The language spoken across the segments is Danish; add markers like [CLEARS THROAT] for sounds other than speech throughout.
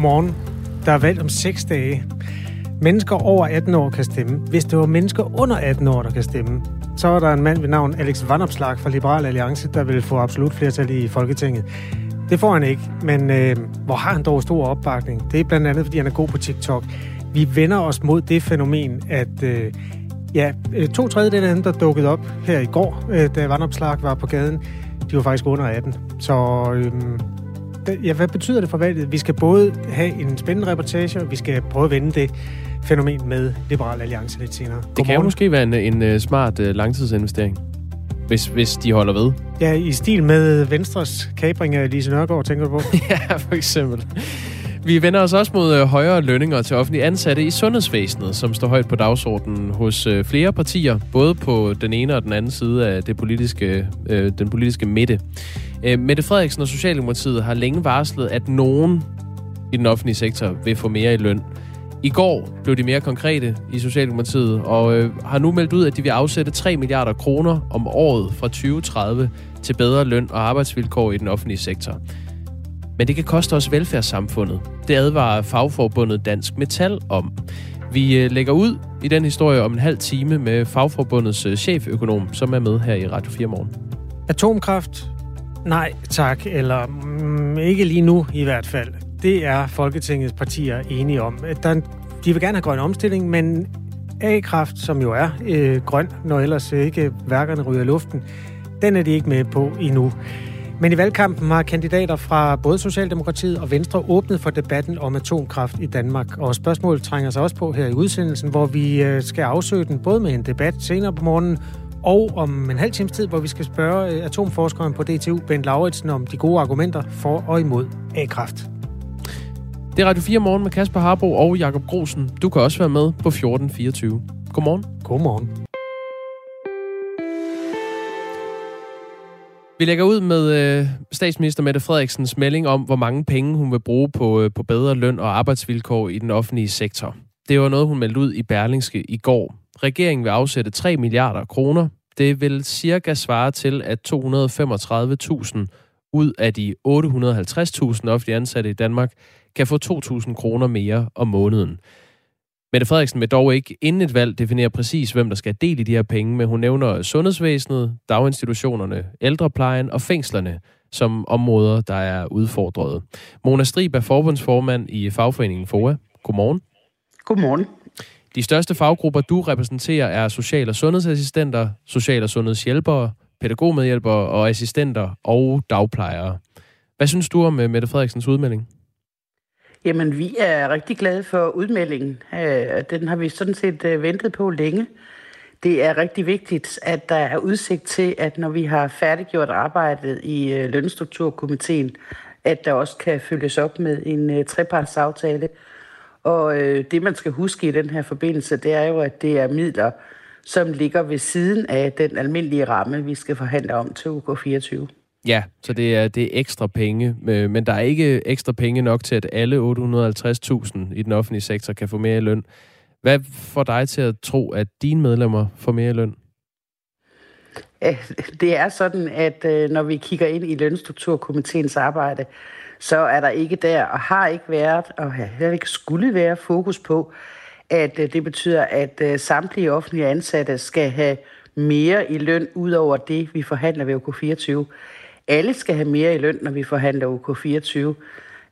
Godmorgen. Der er valgt om 6 dage. Mennesker over 18 år kan stemme. Hvis det var mennesker under 18 år, der kan stemme, så er der en mand ved navn Alex Vanopslag fra Liberal Alliance, der vil få absolut flertal i Folketinget. Det får han ikke, men øh, hvor har han dog stor opbakning? Det er blandt andet, fordi han er god på TikTok. Vi vender os mod det fænomen, at øh, ja, øh, to tredjedele af dem, der dukkede op her i går, øh, da Vanopslag var på gaden, de var faktisk under 18. Så øh, ja, hvad betyder det for valget? Vi skal både have en spændende reportage, og vi skal prøve at vende det fænomen med Liberal Alliance lidt senere. Godmorgen. Det kan jo måske være en, en øh, smart uh, langtidsinvestering, hvis, hvis de holder ved. Ja, i stil med Venstres kabring af Lise Nørgaard, tænker du på? [LAUGHS] ja, for eksempel. Vi vender os også mod øh, højere lønninger til offentlige ansatte i sundhedsvæsenet, som står højt på dagsordenen hos øh, flere partier, både på den ene og den anden side af det politiske, øh, den politiske midte. Øh, Mette Frederiksen og Socialdemokratiet har længe varslet, at nogen i den offentlige sektor vil få mere i løn. I går blev de mere konkrete i Socialdemokratiet, og øh, har nu meldt ud, at de vil afsætte 3 milliarder kroner om året fra 2030 til bedre løn og arbejdsvilkår i den offentlige sektor. Men det kan koste os velfærdssamfundet. Det advarer fagforbundet Dansk Metal om. Vi øh, lægger ud i den historie om en halv time med fagforbundets øh, cheføkonom, som er med her i Radio 4 morgen. Atomkraft? Nej, tak. Eller mm, ikke lige nu i hvert fald. Det er Folketingets partier enige om. Øh, der, de vil gerne have grøn omstilling, men A-kraft, som jo er øh, grøn, når ellers ikke værkerne ryger luften, den er de ikke med på endnu. Men i valgkampen har kandidater fra både Socialdemokratiet og Venstre åbnet for debatten om atomkraft i Danmark. Og spørgsmålet trænger sig også på her i udsendelsen, hvor vi øh, skal afsøge den både med en debat senere på morgenen, og om en halv times tid, hvor vi skal spørge øh, atomforskeren på DTU, Bent Lauritsen, om de gode argumenter for og imod A-kraft. Det er Radio 4 morgen med Kasper Harbo og Jakob Grosen. Du kan også være med på 1424. Godmorgen. Godmorgen. Vi lægger ud med øh, statsminister Mette Frederiksens melding om, hvor mange penge hun vil bruge på, øh, på bedre løn og arbejdsvilkår i den offentlige sektor. Det var noget, hun meldte ud i Berlingske i går. Regeringen vil afsætte 3 milliarder kroner. Det vil cirka svare til, at 235.000 ud af de 850.000 offentlige ansatte i Danmark kan få 2.000 kroner mere om måneden. Mette Frederiksen vil dog ikke inden et valg definere præcis, hvem der skal del i de her penge, men hun nævner sundhedsvæsenet, daginstitutionerne, ældreplejen og fængslerne som områder, der er udfordret. Mona Strib er forbundsformand i fagforeningen FOA. Godmorgen. Godmorgen. De største faggrupper, du repræsenterer, er social- og sundhedsassistenter, social- og sundhedshjælpere, pædagogmedhjælpere og assistenter og dagplejere. Hvad synes du om øh, Mette Frederiksens udmelding? Jamen, vi er rigtig glade for udmeldingen. Øh, den har vi sådan set øh, ventet på længe. Det er rigtig vigtigt, at der er udsigt til, at når vi har færdiggjort arbejdet i øh, lønstrukturkomiteen, at der også kan følges op med en trepartsaftale. Og det, man skal huske i den her forbindelse, det er jo, at det er midler, som ligger ved siden af den almindelige ramme, vi skal forhandle om til UK 24. Ja, så det er, det er ekstra penge, øh, men der er ikke ekstra penge nok til, at alle 850.000 i den offentlige sektor kan få mere i løn. Hvad får dig til at tro, at dine medlemmer får mere i løn? Det er sådan, at øh, når vi kigger ind i lønstrukturkomiteens arbejde, så er der ikke der, og har ikke været, og heller ikke skulle være fokus på, at øh, det betyder, at samtlige offentlige ansatte skal have mere i løn ud over det, vi forhandler ved OK24 alle skal have mere i løn, når vi forhandler UK24.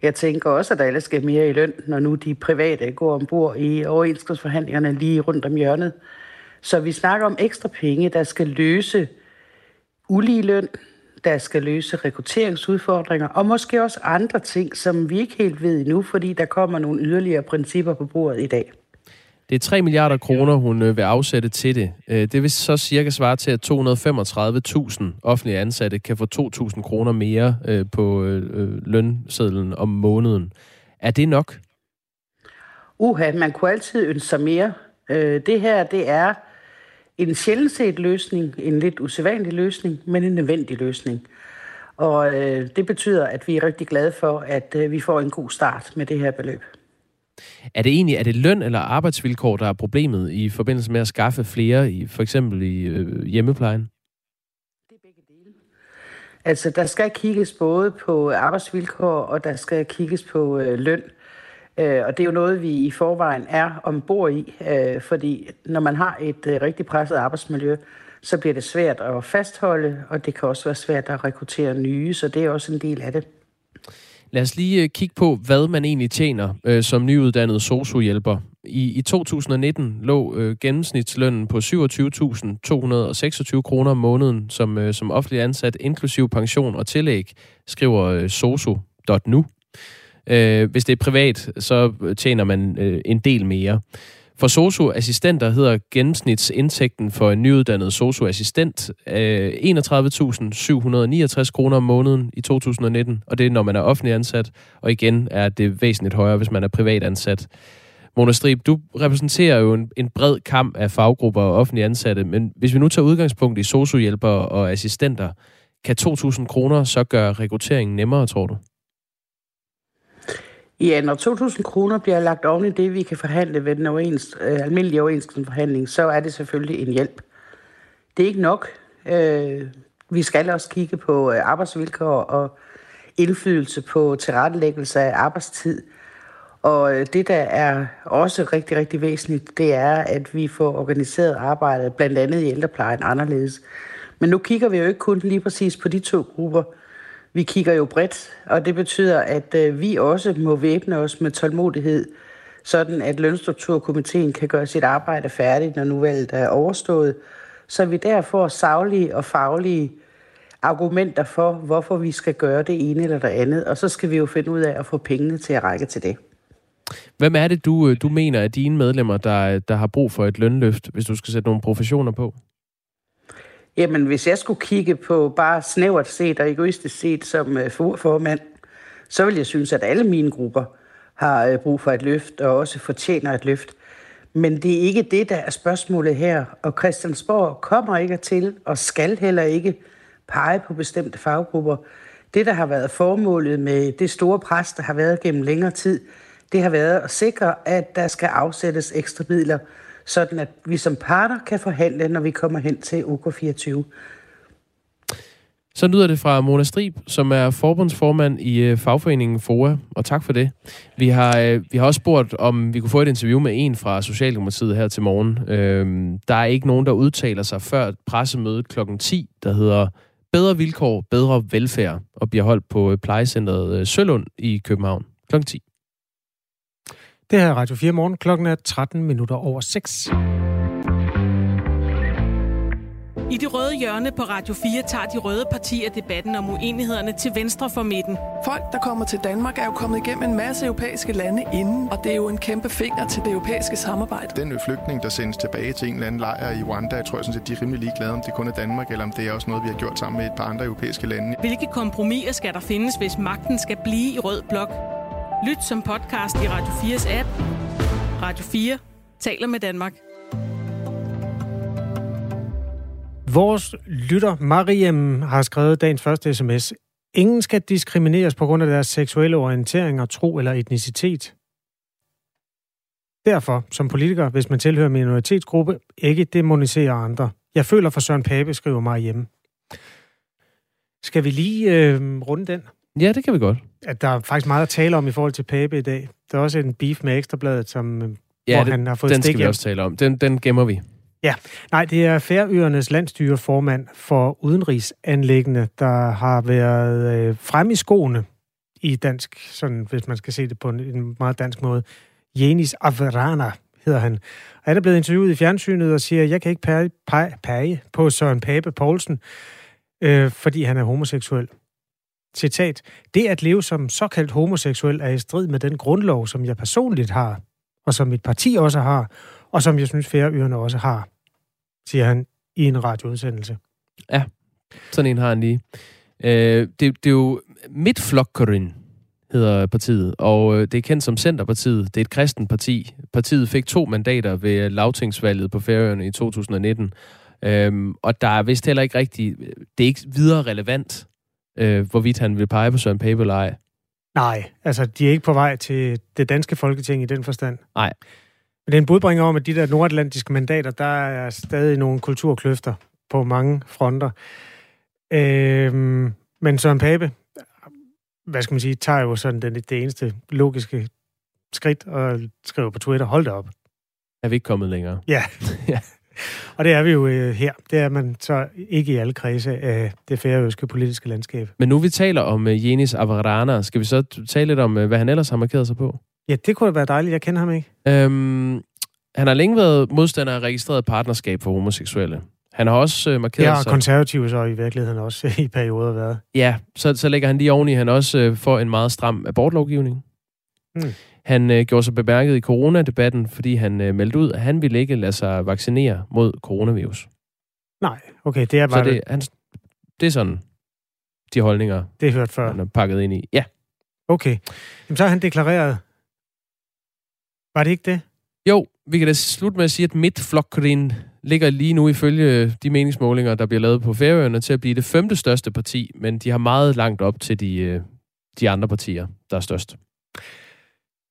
Jeg tænker også, at alle skal have mere i løn, når nu de private går ombord i overenskomstforhandlingerne lige rundt om hjørnet. Så vi snakker om ekstra penge, der skal løse ulige løn, der skal løse rekrutteringsudfordringer, og måske også andre ting, som vi ikke helt ved endnu, fordi der kommer nogle yderligere principper på bordet i dag. Det er 3 milliarder kroner, hun øh, vil afsætte til det. Øh, det vil så cirka svare til, at 235.000 offentlige ansatte kan få 2.000 kroner mere øh, på lønsedlen om måneden. Er det nok? Uha, man kunne altid ønske sig mere. Det her, det er en sjældent set løsning, en lidt usædvanlig løsning, men en nødvendig løsning. Og det betyder, at vi er rigtig glade for, at vi får en god start med det her beløb. Er det egentlig er det løn eller arbejdsvilkår, der er problemet i forbindelse med at skaffe flere, i, for eksempel i øh, hjemmeplejen? Det er begge dele. Altså, der skal kigges både på arbejdsvilkår, og der skal kigges på øh, løn. Øh, og det er jo noget, vi i forvejen er ombord i, øh, fordi når man har et øh, rigtig presset arbejdsmiljø, så bliver det svært at fastholde, og det kan også være svært at rekruttere nye, så det er også en del af det. Lad os lige øh, kigge på, hvad man egentlig tjener øh, som nyuddannet sociohjælper. I, I 2019 lå øh, gennemsnitslønnen på 27.226 kroner om måneden som, øh, som offentlig ansat, inklusiv pension og tillæg, skriver øh, sosu.nu. Øh, hvis det er privat, så øh, tjener man øh, en del mere. For socioassistenter hedder gennemsnitsindtægten for en nyuddannet socioassistent øh, 31.769 kroner om måneden i 2019, og det er, når man er offentlig ansat, og igen er det væsentligt højere, hvis man er privat ansat. Mona Strib, du repræsenterer jo en, en bred kamp af faggrupper og offentlige ansatte, men hvis vi nu tager udgangspunkt i sociohjælpere og assistenter, kan 2.000 kroner så gøre rekrutteringen nemmere, tror du? Ja, når 2.000 kroner bliver lagt oven i det, vi kan forhandle ved den overens, øh, almindelige overenskomstforhandling, så er det selvfølgelig en hjælp. Det er ikke nok. Øh, vi skal også kigge på øh, arbejdsvilkår og indflydelse på tilrettelæggelse af arbejdstid. Og øh, det, der er også rigtig, rigtig væsentligt, det er, at vi får organiseret arbejdet, blandt andet i ældreplejen, anderledes. Men nu kigger vi jo ikke kun lige præcis på de to grupper, vi kigger jo bredt, og det betyder, at øh, vi også må væbne os med tålmodighed, sådan at lønstrukturkomiteen kan gøre sit arbejde færdigt, når nu valget er overstået, så vi der får savlige og faglige argumenter for, hvorfor vi skal gøre det ene eller det andet, og så skal vi jo finde ud af at få pengene til at række til det. Hvem er det, du, øh, du mener er dine medlemmer, der, der har brug for et lønløft, hvis du skal sætte nogle professioner på? Jamen, hvis jeg skulle kigge på bare snævert set og egoistisk set som øh, formand, så vil jeg synes, at alle mine grupper har øh, brug for et løft og også fortjener et løft. Men det er ikke det, der er spørgsmålet her. Og Christiansborg kommer ikke til og skal heller ikke pege på bestemte faggrupper. Det, der har været formålet med det store pres, der har været gennem længere tid, det har været at sikre, at der skal afsættes ekstra midler sådan at vi som parter kan forhandle, når vi kommer hen til UK 24. Så lyder det fra Mona Strib, som er forbundsformand i øh, fagforeningen FOA, og tak for det. Vi har, øh, vi har også spurgt, om vi kunne få et interview med en fra Socialdemokratiet her til morgen. Øhm, der er ikke nogen, der udtaler sig før pressemødet kl. 10, der hedder Bedre vilkår, bedre velfærd, og bliver holdt på øh, plejecentret Sølund i København kl. 10. Det her er Radio 4 morgen. Klokken er 13 minutter over 6. I det røde hjørne på Radio 4 tager de røde partier debatten om uenighederne til venstre for midten. Folk, der kommer til Danmark, er jo kommet igennem en masse europæiske lande inden, og det er jo en kæmpe finger til det europæiske samarbejde. Den flygtning, der sendes tilbage til en eller anden lejr i Rwanda, jeg tror jeg sådan set, de er rimelig ligeglade, om det kun er Danmark, eller om det er også noget, vi har gjort sammen med et par andre europæiske lande. Hvilke kompromiser skal der findes, hvis magten skal blive i rød blok? Lyt som podcast i Radio 4's app. Radio 4 taler med Danmark. Vores lytter Mariem har skrevet dagens første sms. Ingen skal diskrimineres på grund af deres seksuelle orientering og tro eller etnicitet. Derfor, som politiker, hvis man tilhører minoritetsgruppe, ikke demonisere andre. Jeg føler for Søren Pape, skriver Mariem. Skal vi lige øh, runde den? Ja, det kan vi godt. At der er faktisk meget at tale om i forhold til Pape i dag. Der er også en beef med Ekstrabladet, som, ja, hvor det, han har fået den skal vi også tale om. Den, den gemmer vi. Ja, nej, det er Færøernes landstyreformand for udenrigsanlæggende, der har været øh, frem i skoene i dansk, sådan, hvis man skal se det på en, en meget dansk måde. Jenis Averana hedder han. Og han er blevet interviewet i fjernsynet og siger, jeg kan ikke pege, pege, pege på Søren Pape Poulsen, øh, fordi han er homoseksuel. Citat, det at leve som såkaldt homoseksuel er i strid med den grundlov, som jeg personligt har, og som mit parti også har, og som jeg synes Færøerne også har, siger han i en radioudsendelse. Ja, sådan en har han lige. Øh, det, det er jo Midtflokkerin, hedder partiet, og øh, det er kendt som Centerpartiet. Det er et kristen parti. Partiet fik to mandater ved lavtingsvalget på Færøerne i 2019. Øhm, og der er vist heller ikke rigtig... Øh, det er ikke videre relevant, øh, hvorvidt han vil pege på Søren Pape eller ej. Nej, altså de er ikke på vej til det danske folketing i den forstand. Nej. Men det er en budbringer om, at de der nordatlantiske mandater, der er stadig nogle kulturkløfter på mange fronter. Øhm, men Søren Pape, hvad skal man sige, tager jo sådan den, det eneste logiske skridt og skriver på Twitter, hold det op. Er vi ikke kommet længere? Ja. [LAUGHS] Ja. [LAUGHS] Og det er vi jo øh, her. Det er man så ikke i alle kredse af det færøske politiske landskab. Men nu vi taler om uh, Jenis Avarana, skal vi så tale lidt om, uh, hvad han ellers har markeret sig på? Ja, det kunne da være dejligt. Jeg kender ham ikke. Øhm, han har længe været modstander af registreret partnerskab for homoseksuelle. Han har også uh, markeret Ja, og sig... konservative så i virkeligheden også [LAUGHS] i perioder været. Ja, så, så lægger han lige oveni, han også øh, får en meget stram abortlovgivning. Mm. Han øh, gjorde sig bemærket i coronadebatten, fordi han øh, meldte ud, at han ville ikke lade sig vaccinere mod coronavirus. Nej, okay, det er Så bare det, det, han, det er sådan de holdninger, det hørt før. han er pakket ind i. Ja, Okay, Jamen, så har han deklareret. Var det ikke det? jo, vi kan da slutte med at sige, at Midtflokkurin ligger lige nu ifølge de meningsmålinger, der bliver lavet på Færøerne, til at blive det femte største parti, men de har meget langt op til de, øh, de andre partier, der er størst.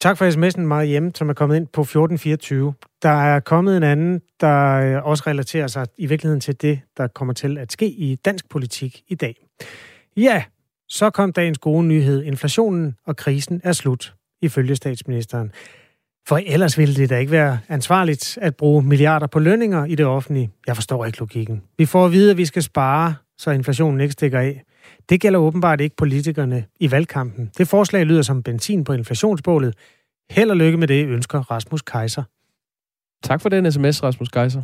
Tak for sms'en, meget som er kommet ind på 1424. Der er kommet en anden, der øh, også relaterer sig i virkeligheden til det, der kommer til at ske i dansk politik i dag. Ja, så kom dagens gode nyhed. Inflationen og krisen er slut, ifølge statsministeren. For ellers ville det da ikke være ansvarligt at bruge milliarder på lønninger i det offentlige. Jeg forstår ikke logikken. Vi får at vide, at vi skal spare, så inflationen ikke stikker af. Det gælder åbenbart ikke politikerne i valgkampen. Det forslag lyder som benzin på inflationsbålet. Held og lykke med det, ønsker Rasmus Kaiser. Tak for den sms, Rasmus Kaiser.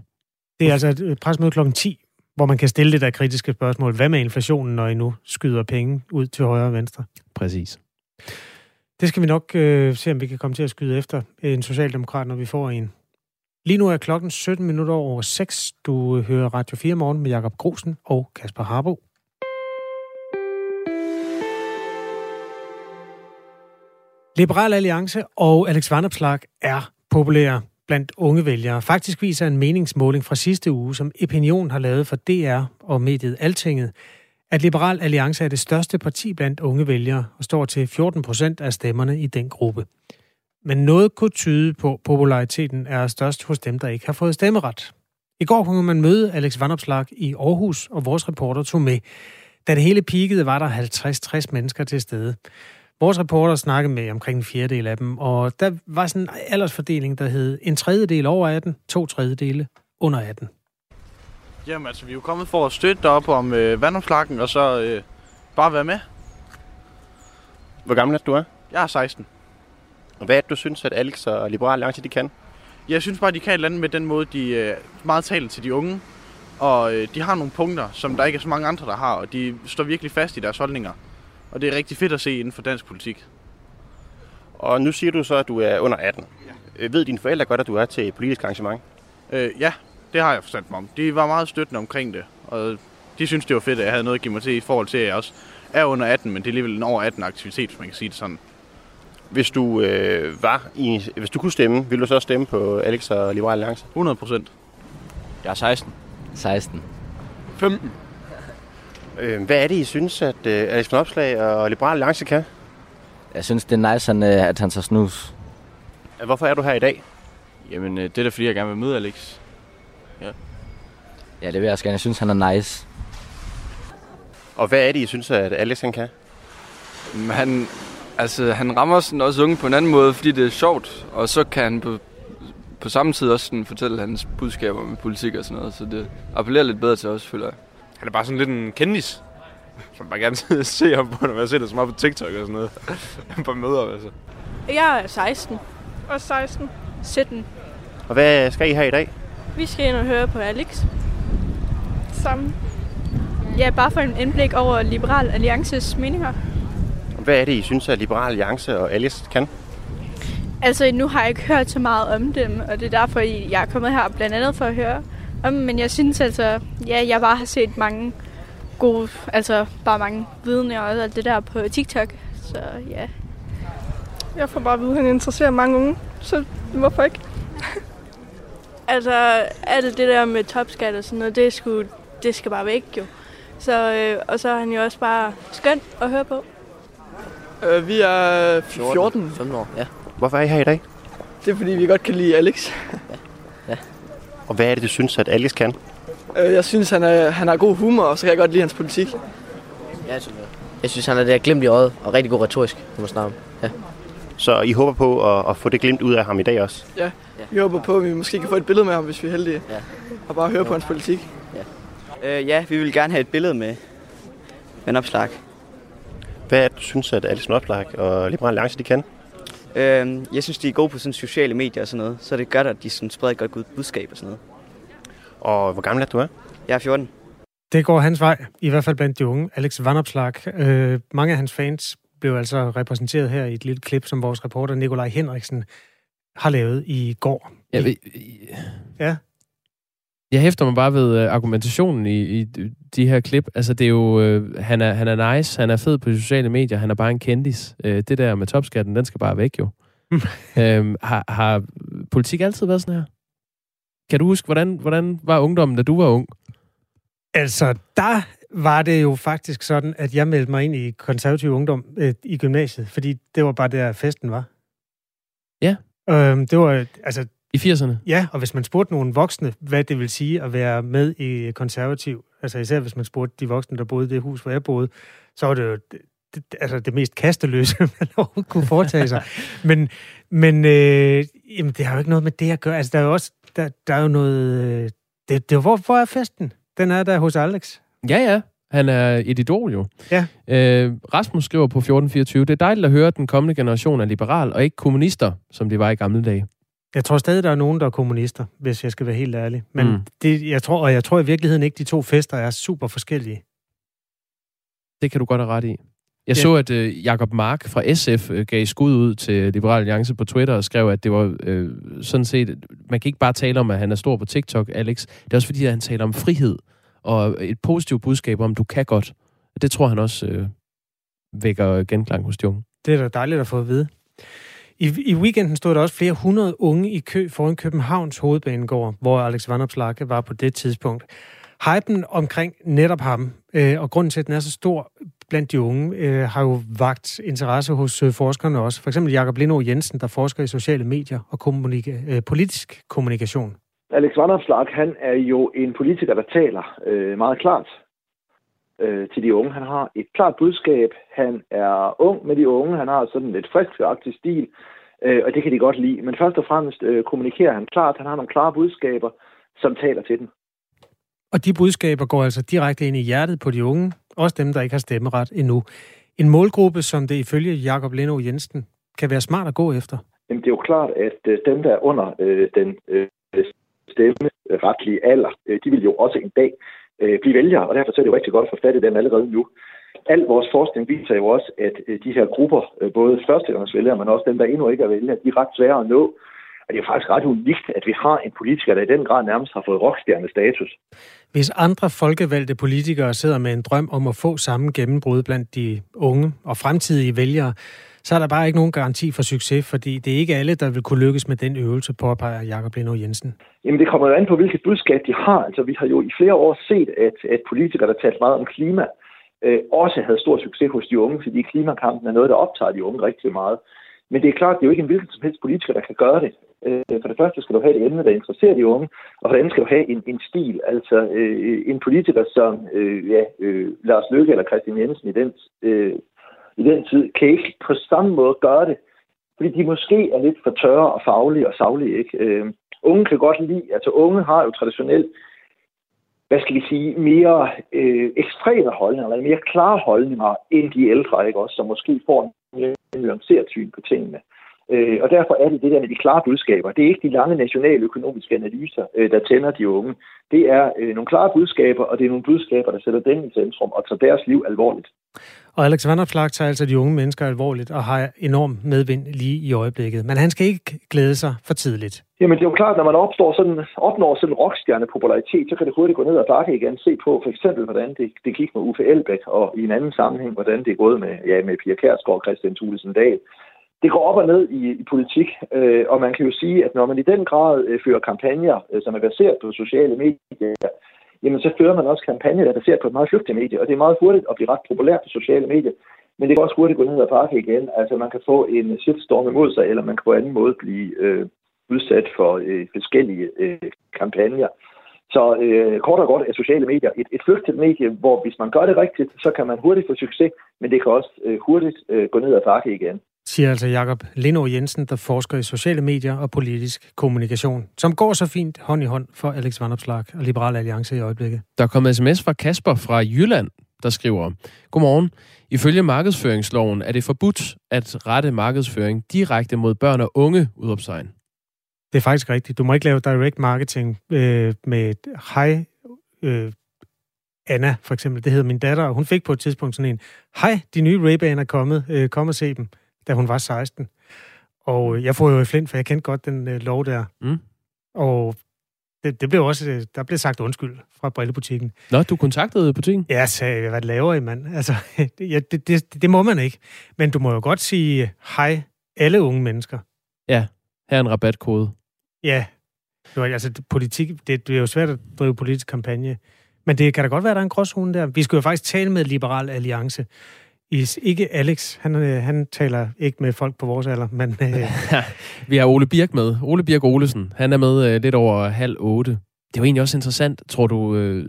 Det er altså et presmøde kl. 10, hvor man kan stille det der kritiske spørgsmål. Hvad med inflationen, når I nu skyder penge ud til højre og venstre? Præcis. Det skal vi nok øh, se, om vi kan komme til at skyde efter en socialdemokrat, når vi får en. Lige nu er klokken 17 minutter over 6. Du øh, hører Radio 4 morgen med Jakob Grosen og Kasper Harbo. Liberal Alliance og Alex Vanopslag er populære blandt unge vælgere. Faktisk viser en meningsmåling fra sidste uge, som Opinion har lavet for DR og mediet Altinget, at Liberal Alliance er det største parti blandt unge vælgere og står til 14 procent af stemmerne i den gruppe. Men noget kunne tyde på, at populariteten er størst hos dem, der ikke har fået stemmeret. I går kunne man møde Alex Vanopslag i Aarhus, og vores reporter tog med. Da det hele peakede, var der 50-60 mennesker til stede. Vores reporter snakkede med omkring en fjerdedel af dem, og der var sådan en aldersfordeling, der hed en tredjedel over 18, to tredjedele under 18. Jamen altså, vi er jo kommet for at støtte dig op om øh, vandomslagen, og så øh, bare være med. Hvor gammel er du er? Jeg er 16. Og hvad er det, du synes, at Alex og Liberal Alliance de kan? Jeg synes bare, de kan et eller andet med den måde, de øh, meget taler til de unge. Og øh, de har nogle punkter, som der ikke er så mange andre, der har, og de står virkelig fast i deres holdninger. Og det er rigtig fedt at se inden for dansk politik. Og nu siger du så, at du er under 18. Ja. Ved dine forældre godt, at du er til et politisk arrangement? Øh, ja, det har jeg forstand mig om. De var meget støttende omkring det, og de synes, det var fedt, at jeg havde noget at give mig til i forhold til, at jeg også er under 18, men det er alligevel en over 18 aktivitet, hvis man kan sige det sådan. Hvis du øh, var i, hvis du kunne stemme, ville du så stemme på Alex og Liberal Alliance? 100 procent. Jeg er 16. 16. 15. Øh, hvad er det, I synes, at øh, Alex von Opslag og Liberal Alliance kan? Jeg synes, det er nice, han, øh, at han tager snus. Hvorfor er du her i dag? Jamen, øh, det er da fordi, jeg gerne vil møde Alex. Ja, det vil jeg også gerne. Jeg synes, han er nice. Og hvad er det, I synes, at Alex han kan? Men han, altså, han rammer sådan også unge på en anden måde, fordi det er sjovt. Og så kan han på, på samme tid også sådan fortælle hans budskaber med politik og sådan noget. Så det appellerer lidt bedre til os, føler jeg. Han er bare sådan lidt en kendis. [LAUGHS] Som bare gerne [LAUGHS] se ham på, når jeg ser det så meget på TikTok og sådan noget. [LAUGHS] på møder, altså. Jeg er 16. Og 16. 17. Og hvad skal I her i dag? Vi skal ind og høre på Alex. Sammen. Ja, bare for en indblik over Liberal Alliances meninger. Hvad er det, I synes, at Liberal Alliance og Alex kan? Altså, nu har jeg ikke hørt så meget om dem, og det er derfor, jeg er kommet her blandt andet for at høre dem. Men jeg synes altså, ja, jeg bare har set mange gode, altså bare mange vidner og alt det der på TikTok. Så ja. Jeg får bare at vide, at han interesserer mange unge, så hvorfor ikke? [LAUGHS] Altså, alt det der med topskat og sådan noget, det, skulle, det skal bare væk jo. Så, øh, og så er han jo også bare skøn at høre på. Øh, vi er 14. 14. 15 år, ja. Hvorfor er I her i dag? Det er fordi, vi godt kan lide Alex. Og hvad er det, du synes, at Alex kan? Øh, jeg synes, han, er, han har god humor, og så kan jeg godt lide hans politik. Ja, jeg synes, jeg synes, han er der glemt i øjet, og rigtig god retorisk, når man snakker om. Ja. Så I håber på at, at få det glimt ud af ham i dag også? Ja, vi håber på, at vi måske kan få et billede med ham, hvis vi er heldige. Ja. Og bare høre på hans politik. Øh, ja, vi vil gerne have et billede med Vandopslag. Hvad er det, du synes, at Alice Nordblag og Liberal Alliance de kan? Øh, jeg synes, de er gode på sådan sociale medier og sådan noget. Så det gør, at de sådan spreder et godt budskab og sådan noget. Og hvor gammel er du er? Jeg er 14. Det går hans vej, i hvert fald blandt de unge. Alex Vanopslag. Øh, mange af hans fans blev altså repræsenteret her i et lille klip, som vores reporter Nikolaj Henriksen har lavet i går. Ja, vi, Ja. Jeg hæfter mig bare ved øh, argumentationen i, i de her klip. Altså, det er jo... Øh, han, er, han er nice, han er fed på de sociale medier, han er bare en kendis. Øh, det der med topskatten, den skal bare væk, jo. [LAUGHS] øhm, har, har politik altid været sådan her? Kan du huske, hvordan, hvordan var ungdommen, da du var ung? Altså, der var det jo faktisk sådan, at jeg meldte mig ind i konservativ ungdom øh, i gymnasiet, fordi det var bare der, festen var. Ja. Øhm, det var, altså... I 80'erne? Ja, og hvis man spurgte nogle voksne, hvad det vil sige at være med i konservativ, altså især hvis man spurgte de voksne, der boede i det hus, hvor jeg boede, så var det jo det, altså det mest kasteløse, [LAUGHS] man overhovedet kunne foretage sig. [LAUGHS] men men øh, jamen, det har jo ikke noget med det at gøre. Altså, der er jo også der, der er jo noget... Øh, det, det, hvor, hvor er festen? Den er der hos Alex. Ja, ja. Han er et idol jo. Ja. Øh, Rasmus skriver på 1424, det er dejligt at høre, at den kommende generation er liberal og ikke kommunister, som de var i gamle dage. Jeg tror stadig, der er nogen, der er kommunister, hvis jeg skal være helt ærlig. Men Mm. det, jeg tror, og jeg tror i virkeligheden ikke, de to fester er super forskellige. Det kan du godt have ret i. Jeg Ja. så, at øh, Jakob Mark fra SF øh, gav skud ud til Liberal Alliance på Twitter og skrev, at det var øh, sådan set... Man kan ikke bare tale om, at han er stor på TikTok, Alex. Det er også fordi, at han taler om frihed og et positivt budskab om, du kan godt. Det tror han også øh, vækker genklang hos de unge. Det er da dejligt at få at vide. I, I weekenden stod der også flere hundrede unge i kø foran Københavns hovedbanegård, hvor Alex Vanopslagh var på det tidspunkt. Hypen omkring netop ham, øh, og grunden til, at den er så stor blandt de unge, øh, har jo vagt interesse hos øh, forskerne også. For eksempel Jakob Lindå Jensen, der forsker i sociale medier og kommunika- øh, politisk kommunikation. Alex Vanopslag, han er jo en politiker, der taler øh, meget klart øh, til de unge. Han har et klart budskab. Han er ung med de unge. Han har sådan lidt frisk stil, øh, og det kan de godt lide. Men først og fremmest øh, kommunikerer han klart. Han har nogle klare budskaber, som taler til dem. Og de budskaber går altså direkte ind i hjertet på de unge, også dem, der ikke har stemmeret endnu. En målgruppe, som det ifølge Jakob Lindå Jensen kan være smart at gå efter. Jamen, det er jo klart, at øh, dem, der er under øh, den øh, stemmeretlige alder, øh, de vil jo også en dag øh, blive vælgere, og derfor er det jo rigtig godt at få fat i dem allerede nu. Al vores forskning viser jo også, at øh, de her grupper, øh, både førstegangsvælgere, men også dem, der endnu ikke er vælgere, de er ret svære at nå. Og det er faktisk ret unikt, at vi har en politiker, der i den grad nærmest har fået rockstjernestatus. Hvis andre folkevalgte politikere sidder med en drøm om at få samme gennembrud blandt de unge og fremtidige vælgere, så er der bare ikke nogen garanti for succes, fordi det er ikke alle, der vil kunne lykkes med den øvelse, påpeger Jakob Lindå Jensen. Jamen det kommer jo an på, hvilket budskab de har. Altså vi har jo i flere år set, at, at politikere, der talte meget om klima, øh, også havde stor succes hos de unge, fordi klimakampen er noget, der optager de unge rigtig meget. Men det er klart, det er jo ikke en hvilken som helst politiker, der kan gøre det. Øh, for det første skal du have et emne, der interesserer de unge, og for det andet skal du have en, en stil, altså øh, en politiker som øh, ja, øh, Lars Løkke eller Christian Jensen i den, øh, i den tid, kan ikke på samme måde gøre det, fordi de måske er lidt for tørre og faglige og savlige. Ikke? Øh, unge kan godt lide, altså unge har jo traditionelt hvad skal vi sige, mere øh, ekstreme holdninger, eller mere klare holdninger, end de ældre, ikke også, som måske får en mere nuanceret syn på tingene. Øh, og derfor er det det der med de klare budskaber. Det er ikke de lange nationale økonomiske analyser, øh, der tænder de unge. Det er øh, nogle klare budskaber, og det er nogle budskaber, der sætter dem i centrum og tager deres liv alvorligt. Og Alex Vanderflag tager altså de unge mennesker alvorligt og har enorm medvind lige i øjeblikket. Men han skal ikke glæde sig for tidligt. Jamen det er jo klart, når man opstår sådan, opnår sådan en rockstjerne-popularitet, så kan det hurtigt gå ned og bakke igen. Se på for eksempel, hvordan det, det gik med Uffe Elbæk, og i en anden sammenhæng, hvordan det er gået med, ja, med Pia Kærsgaard og Christian Thulesen Dahl. Det går op og ned i, i politik, øh, og man kan jo sige, at når man i den grad øh, fører kampagner, øh, som er baseret på sociale medier, jamen så fører man også kampagner, der er baseret på et meget flygtigt medie, og det er meget hurtigt at blive ret populært på sociale medier, men det kan også hurtigt gå ned ad bakke igen. Altså man kan få en shitstorm imod sig, eller man kan på anden måde blive øh, udsat for øh, forskellige øh, kampagner. Så øh, kort og godt er sociale medier et, et flygtigt medie, hvor hvis man gør det rigtigt, så kan man hurtigt få succes, men det kan også øh, hurtigt øh, gå ned ad bakke igen siger altså Jakob Lindå Jensen, der forsker i sociale medier og politisk kommunikation, som går så fint hånd i hånd for Alex Vanopslag og Liberal Alliance i øjeblikket. Der er kommet sms fra Kasper fra Jylland, der skriver, Godmorgen. Ifølge markedsføringsloven er det forbudt at rette markedsføring direkte mod børn og unge, udopstegn. Det er faktisk rigtigt. Du må ikke lave direct marketing øh, med et hej øh, Anna, for eksempel. Det hedder min datter, og hun fik på et tidspunkt sådan en, hej, de nye ray er kommet, øh, kom og se dem, da hun var 16. Og øh, jeg får jo i flint, for jeg kendte godt den øh, lov der. Mm. Og det, det blev også, øh, der blev sagt undskyld fra brillebutikken. Nå, du kontaktede butikken? Ja, jeg sagde, hvad laver I, mand? [LAUGHS] Altså, ja, det, det, det må man ikke. Men du må jo godt sige hej alle unge mennesker. Ja, her er en rabatkode. Ja, det var, altså politik, det, det er jo svært at drive politisk kampagne. Men det kan da godt være, at der er en gråzone der. Vi skal jo faktisk tale med Liberal Alliance. Is, ikke Alex, han, øh, han taler ikke med folk på vores alder, men... Øh... [LAUGHS] Vi har Ole Birk med. Ole Birk Olesen. Han er med øh, lidt over halv otte. Det jo egentlig også interessant. Tror du, øh,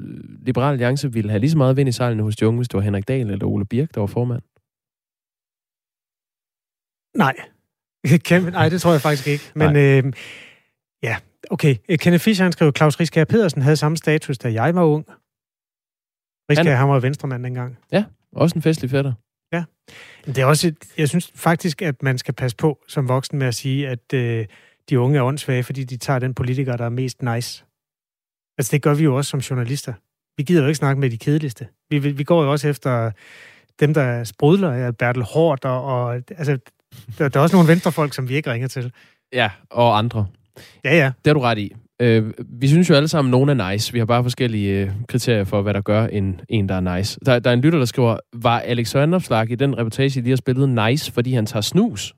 Liberal Alliance ville have lige så meget vind i sejlene hos de unge, hvis det var Henrik Dahl eller Ole Birk, der var formand? Nej. [LAUGHS] Kæmpe, nej, det tror jeg faktisk ikke. Men øh, ja, okay. Kenneth Fischer, han skrev, Claus Riskær Pedersen havde samme status, da jeg var ung. Riskær, han, han var venstremand dengang. Ja, også en festlig fætter. Det er også, et, jeg synes faktisk, at man skal passe på som voksen med at sige, at øh, de unge er åndssvage, fordi de tager den politiker, der er mest nice. Altså det gør vi jo også som journalister. Vi gider jo ikke snakke med de kedeligste. Vi, vi, vi går jo også efter dem, der sprudler, Bertel Hård, og, og altså, der, der er også nogle venstrefolk, som vi ikke ringer til. Ja, og andre. Ja, ja. Det har du ret i. Øh, vi synes jo alle sammen, at nogen er nice. Vi har bare forskellige øh, kriterier for, hvad der gør en, en der er nice. Der, der er en lytter, der skriver, var Alex Vanopslag i den reportage, de har spillet nice, fordi han tager snus?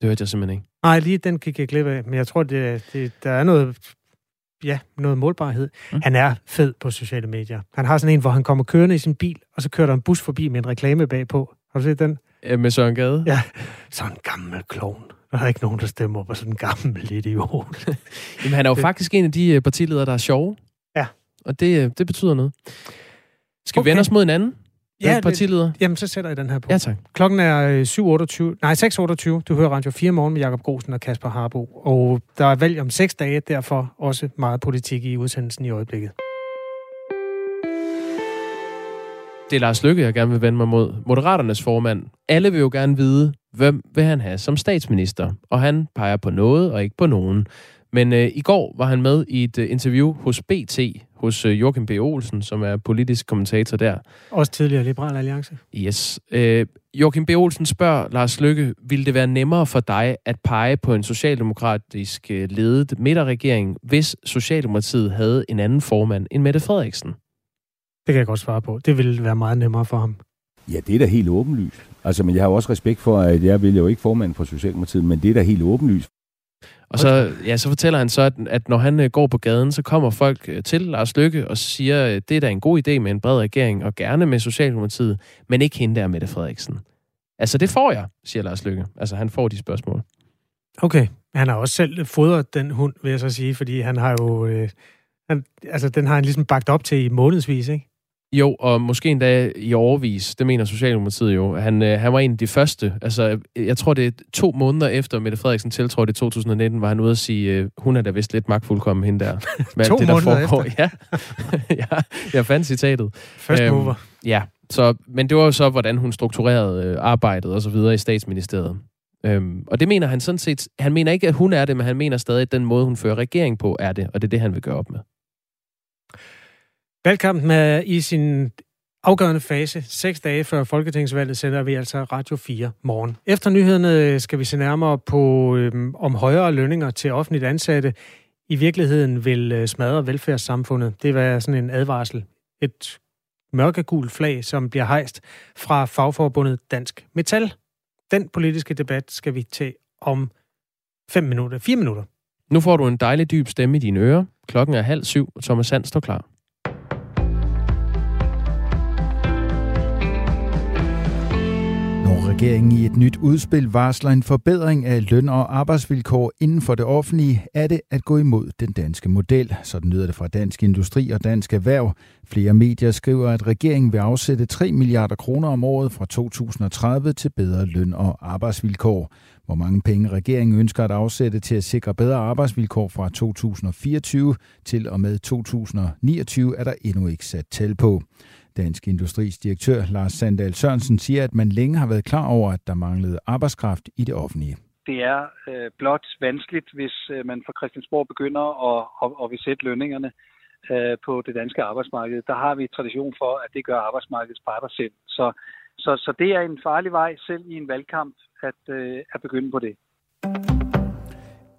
Det hørte jeg simpelthen ikke. Nej, lige den gik jeg glip af, men jeg tror, det, det, der er noget, ja, noget målbarhed. Mm. Han er fed på sociale medier. Han har sådan en, hvor han kommer kørende i sin bil, og så kører der en bus forbi med en reklame bagpå. Har du set den? Ja, med Søren Gade? Ja, sådan en gammel klovn. Der er ikke nogen, der stemmer på sådan en gammel idiot. [LAUGHS] Jamen, han er jo faktisk en af de øh, partiledere, der er sjove. Ja. Og det, øh, det betyder noget. Skal okay. vi vende os mod en anden? Ja, partileder? Det, jamen, så sætter jeg den her på. Ja, tak. Klokken er 7.28, nej, 6.28. Du hører Radio 4 morgen med Jakob Grosen og Kasper Harbo. Og der er valg om seks dage, derfor også meget politik i udsendelsen i øjeblikket. Det er Lars Lykke, jeg gerne vil vende mig mod. Moderaternes formand. Alle vil jo gerne vide, hvem vil han have som statsminister? Og han peger på noget og ikke på nogen. Men øh, i går var han med i et øh, interview hos BT, hos øh, Joachim B. Olsen, som er politisk kommentator der. Også tidligere Liberal Alliance. Yes. Øh, Joachim B. Olsen spørger Lars Lykke, ville det være nemmere for dig at pege på en socialdemokratisk øh, ledet midterregering, hvis Socialdemokratiet havde en anden formand end Mette Frederiksen? Det kan jeg godt svare på. Det ville være meget nemmere for ham. Ja, det er da helt åbenlyst. Altså, men jeg har jo også respekt for, at jeg vil jo ikke formand for Socialdemokratiet, men det er da helt åbenlyst. Og så, ja, så fortæller han så, at, at når han øh, går på gaden, så kommer folk øh, til Lars Lykke og siger, at det er da en god idé med en bred regering, og gerne med Socialdemokratiet, men ikke hende der, Mette Frederiksen. Altså, det får jeg, siger Lars Lykke. Altså, han får de spørgsmål. Okay. Han har også selv fodret den hund, vil jeg så sige, fordi han har jo... Øh, han, altså, den har han ligesom bagt op til i månedsvis, ikke? Jo, og måske endda i overvis, det mener Socialdemokratiet jo. Han, øh, han var en af de første. Altså, jeg tror, det er to måneder efter Mette Frederiksen tiltrådte i 2019, var han ude at sige, øh, hun er da vist lidt magtfuldkommen, hende der. [LAUGHS] Med to det, der måneder foregår. efter? Ja. [LAUGHS] ja, jeg fandt citatet. First mover. ja, så, men det var jo så, hvordan hun strukturerede øh, arbejdet og så videre i statsministeriet. Øhm, og det mener han sådan set, han mener ikke, at hun er det, men han mener stadig, at den måde, hun fører regering på, er det, og det er det, han vil gøre op med. Valgkampen er i sin afgørende fase. Seks dage før Folketingsvalget sender vi altså Radio 4 morgen. Efter nyhederne skal vi se nærmere på, øhm, om højere lønninger til offentligt ansatte i virkeligheden vil øh, smadre velfærdssamfundet. Det var sådan en advarsel. Et mørkegult flag, som bliver hejst fra fagforbundet Dansk Metal. Den politiske debat skal vi tage om fem minutter. Fire minutter. Nu får du en dejlig dyb stemme i dine ører. Klokken er halv syv, og Thomas Sand står klar. Når regeringen i et nyt udspil varsler en forbedring af løn- og arbejdsvilkår inden for det offentlige, er det at gå imod den danske model. Sådan lyder det fra Dansk Industri og Dansk Erhverv. Flere medier skriver, at regeringen vil afsætte 3 milliarder kroner om året fra 2030 til bedre løn- og arbejdsvilkår. Hvor mange penge regeringen ønsker at afsætte til at sikre bedre arbejdsvilkår fra 2024 til og med 2029 er der endnu ikke sat tal på. Dansk Industris direktør Lars Sandal Sørensen siger, at man længe har været klar over, at der manglede arbejdskraft i det offentlige. Det er øh, blot vanskeligt, hvis øh, man fra Christiansborg begynder at, at, at vil sætte lønningerne øh, på det danske arbejdsmarked. Der har vi tradition for, at det gør arbejdsmarkedets parter selv. Så, så, så det er en farlig vej selv i en valgkamp at, øh, at begynde på det.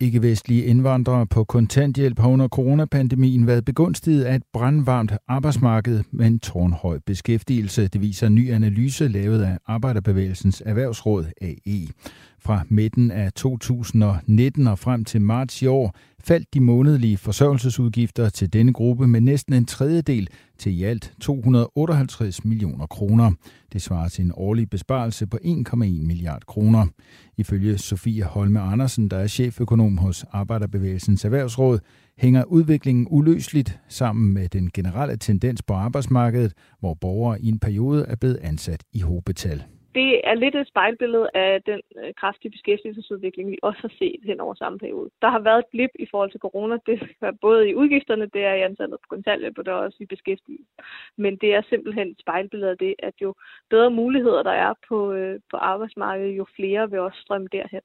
Ikke-vestlige indvandrere på kontanthjælp har under coronapandemien været begunstiget af et brandvarmt arbejdsmarked med en tårnhøj beskæftigelse. Det viser en ny analyse lavet af Arbejderbevægelsens Erhvervsråd AE. Fra midten af 2019 og frem til marts i år faldt de månedlige forsørgelsesudgifter til denne gruppe med næsten en tredjedel til i alt 258 millioner kroner. Det svarer til en årlig besparelse på 1,1 milliard kroner. Ifølge Sofie Holme Andersen, der er cheføkonom hos Arbejderbevægelsens Erhvervsråd, hænger udviklingen uløseligt sammen med den generelle tendens på arbejdsmarkedet, hvor borgere i en periode er blevet ansat i hobetal det er lidt et spejlbillede af den øh, kraftige beskæftigelsesudvikling, vi også har set hen over samme periode. Der har været et glip i forhold til corona. Det er både i udgifterne, det er i antallet på kontanthjælp, og det er også i beskæftigelsen. Men det er simpelthen et spejlbillede af det, at jo bedre muligheder der er på, øh, på arbejdsmarkedet, jo flere vil også strømme derhen.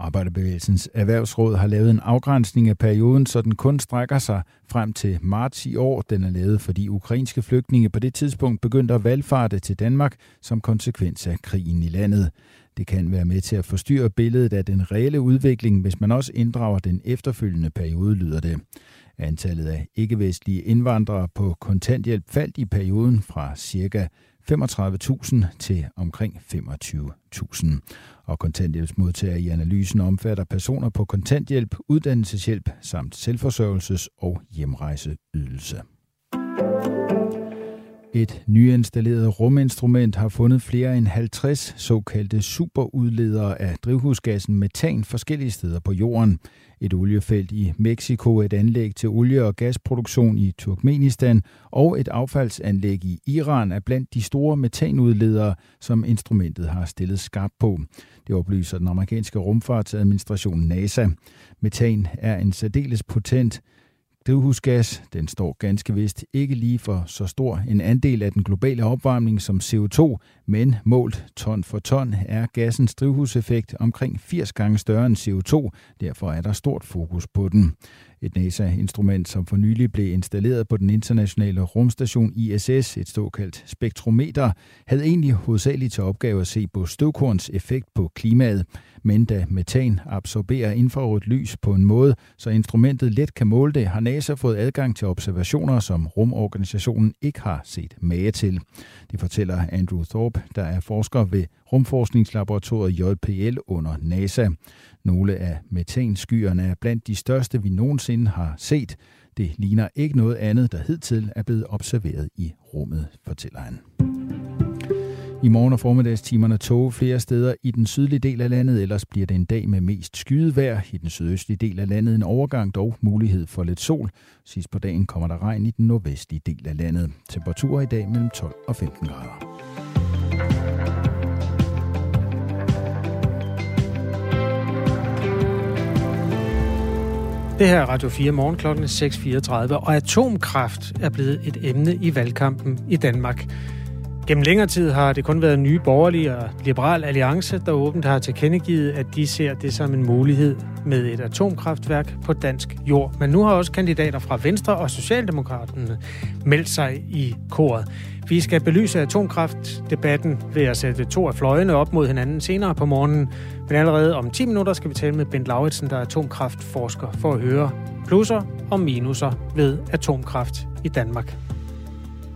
Arbejderbevægelsens Erhvervsråd har lavet en afgrænsning af perioden, så den kun strækker sig frem til marts i år. Den er lavet, fordi ukrainske flygtninge på det tidspunkt begyndte at valgfarte til Danmark som konsekvens af krigen i landet. Det kan være med til at forstyrre billedet af den reelle udvikling, hvis man også inddrager den efterfølgende periode, lyder det. Antallet af ikke-vestlige indvandrere på kontanthjælp faldt i perioden fra ca. 35.000 til omkring 25.000. Og kontanthjælpsmodtagere i analysen omfatter personer på kontanthjælp, uddannelseshjælp samt selvforsørgelses- og hjemrejseydelse. Et nyinstalleret ruminstrument har fundet flere end 50 såkaldte superudledere af drivhusgassen metan forskellige steder på jorden. Et oliefelt i Mexico, et anlæg til olie- og gasproduktion i Turkmenistan og et affaldsanlæg i Iran er blandt de store metanudledere, som instrumentet har stillet skarpt på. Det oplyser den amerikanske rumfartsadministration NASA. Metan er en særdeles potent drivhusgas, den står ganske vist ikke lige for så stor en andel af den globale opvarmning som CO2, men målt ton for ton er gassens drivhuseffekt omkring 80 gange større end CO2, derfor er der stort fokus på den. Et NASA-instrument, som for nylig blev installeret på den internationale rumstation ISS, et såkaldt spektrometer, havde egentlig hovedsageligt til opgave at se på støvkorns effekt på klimaet. Men da metan absorberer infrarødt lys på en måde, så instrumentet let kan måle det, har NASA fået adgang til observationer, som rumorganisationen ikke har set mage til. Det fortæller Andrew Thorpe, der er forsker ved rumforskningslaboratoriet JPL under NASA. Nogle af metanskyerne er blandt de største, vi nogensinde har set. Det ligner ikke noget andet, der hidtil er blevet observeret i rummet, fortæller han. I morgen og formiddagstimerne tog flere steder i den sydlige del af landet, ellers bliver det en dag med mest skyet vejr. I den sydøstlige del af landet en overgang, dog mulighed for lidt sol. Sidst på dagen kommer der regn i den nordvestlige del af landet. Temperaturer i dag mellem 12 og 15 grader. Det her er Radio 4 morgen klokken 6.34, og atomkraft er blevet et emne i valgkampen i Danmark. Gennem længere tid har det kun været nye borgerlige og liberal alliance, der åbent har tilkendegivet, at de ser det som en mulighed med et atomkraftværk på dansk jord. Men nu har også kandidater fra Venstre og Socialdemokraterne meldt sig i koret. Vi skal belyse atomkraftdebatten ved at sætte to af fløjene op mod hinanden senere på morgenen. Men allerede om 10 minutter skal vi tale med Bent Lauritsen, der er atomkraftforsker, for at høre plusser og minuser ved atomkraft i Danmark.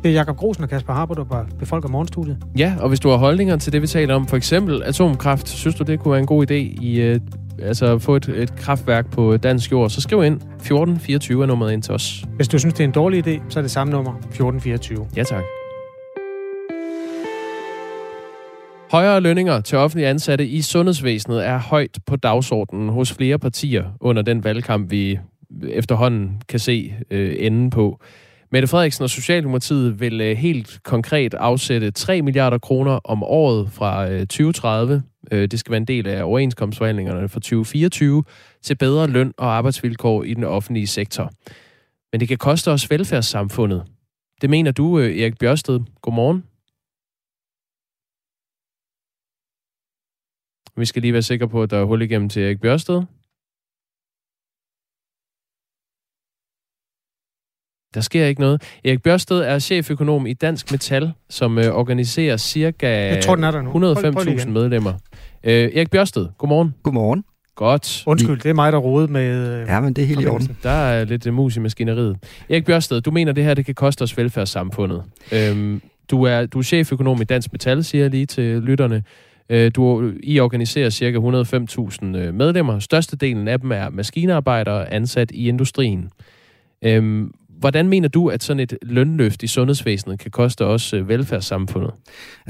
Det er Jakob Grosen og Kasper Harbo, der befolker morgenstudiet. Ja, og hvis du har holdninger til det, vi taler om, for eksempel atomkraft, synes du, det kunne være en god idé i uh, altså at få et, et kraftværk på dansk jord, så skriv ind 1424 er nummeret ind til os. Hvis du synes, det er en dårlig idé, så er det samme nummer 1424. Ja, tak. Højere lønninger til offentlige ansatte i sundhedsvæsenet er højt på dagsordenen hos flere partier under den valgkamp, vi efterhånden kan se øh, enden på. Mette Frederiksen og Socialdemokratiet vil øh, helt konkret afsætte 3 milliarder kroner om året fra øh, 2030. Øh, det skal være en del af overenskomstforhandlingerne for 2024 til bedre løn og arbejdsvilkår i den offentlige sektor. Men det kan koste os velfærdssamfundet. Det mener du, øh, Erik Bjørsted. Godmorgen. Vi skal lige være sikre på, at der er hul igennem til Erik Bjørsted. Der sker ikke noget. Erik Bjørsted er cheføkonom i Dansk Metal, som øh, organiserer cirka 105.000 medlemmer. Øh, Erik Bjørsted, godmorgen. Godmorgen. Godt. Undskyld, det er mig, der rodede med... Øh, ja, men det er helt i orden. Der er lidt uh, mus i maskineriet. Erik Bjørsted, du mener, det her det kan koste os velfærdssamfundet. Øhm, du, er, du er cheføkonom i Dansk Metal, siger jeg lige til lytterne. Øh, du, I organiserer cirka 105.000 medlemmer. Størstedelen af dem er maskinarbejdere ansat i industrien. Øhm, Hvordan mener du, at sådan et lønløft i sundhedsvæsenet kan koste os øh, velfærdssamfundet?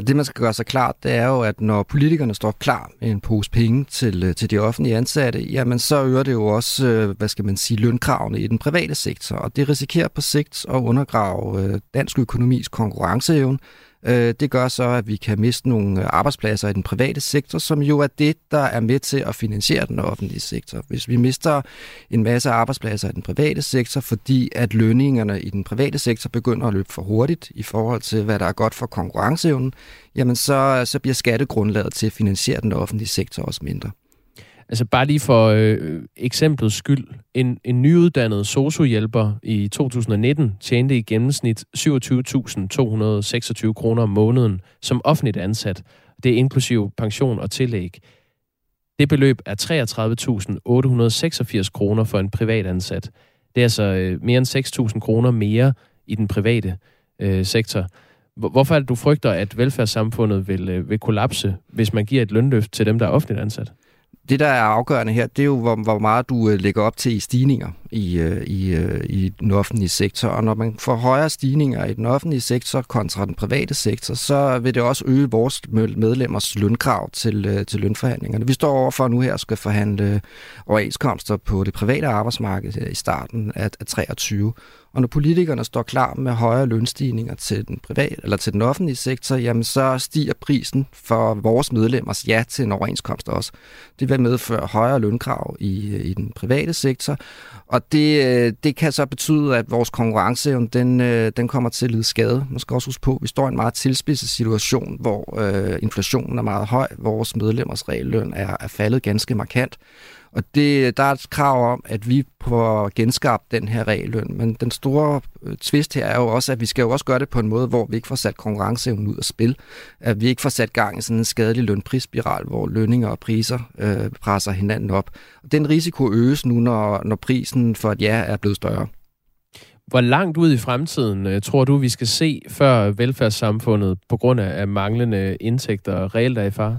Det, man skal gøre sig klart, det er jo, at når politikerne står klar med en pose penge til, øh, til de offentlige ansatte, jamen så øger det jo også, øh, hvad skal man sige, lønkravene i den private sektor. Og det risikerer på sigt at undergrave dansk økonomis konkurrenceevne, Øh, det gør så, at vi kan miste nogle øh, arbejdspladser i den private sektor, som jo er det, der er med til at finansiere den offentlige sektor. Hvis vi mister en masse arbejdspladser i den private sektor, fordi at lønningerne i den private sektor begynder at løbe for hurtigt i forhold til, hvad der er godt for konkurrenceevnen, jamen så, så bliver skattegrundlaget til at finansiere den offentlige sektor også mindre. Altså bare lige for øh, eksemplets skyld. En, en nyuddannet sociohjælper i 2019 tjente i gennemsnit 27.226 kroner om måneden som offentligt ansat. Det er inklusiv pension og tillæg. Det beløb er 33.886 kroner for en privat ansat. Det er altså øh, mere end 6.000 kroner mere i den private øh, sektor. Hvorfor er det, du frygter, at velfærdssamfundet vil, øh, vil kollapse, hvis man giver et lønløft til dem, der er offentligt ansat? Det, der er afgørende her, det er jo, hvor, hvor meget du øh, lægger op til i stigninger i, øh, i, øh, i den offentlige sektor. Og når man får højere stigninger i den offentlige sektor kontra den private sektor, så vil det også øge vores medlemmers lønkrav til, øh, til lønforhandlingerne. Vi står overfor nu her skal forhandle overenskomster på det private arbejdsmarked i starten af, af 23. Og når politikerne står klar med højere lønstigninger til den private eller til den offentlige sektor, jamen så stiger prisen for vores medlemmers ja til en overenskomst også. Det vil medføre højere lønkrav i, i den private sektor, og det, øh, det kan så betyde, at vores konkurrenceevne, den, øh, den kommer til at lide skade. Man skal også huske på, at vi står i en meget tilspidset situation, hvor øh, inflationen er meget høj, vores medlemmers realløn er, er faldet ganske markant. Og det, der er et krav om, at vi får genskabt den her regeløn. Men den store øh, tvist her er jo også, at vi skal jo også gøre det på en måde, hvor vi ikke får sat konkurrenceevnen ud af spil. At vi ikke får sat gang i sådan en skadelig lønprisspiral, hvor lønninger og priser øh, presser hinanden op. Og den risiko øges nu, når, når prisen for et ja er blevet større. Hvor langt ud i fremtiden øh, tror du, vi skal se, før velfærdssamfundet på grund af manglende indtægter reelt er i fare?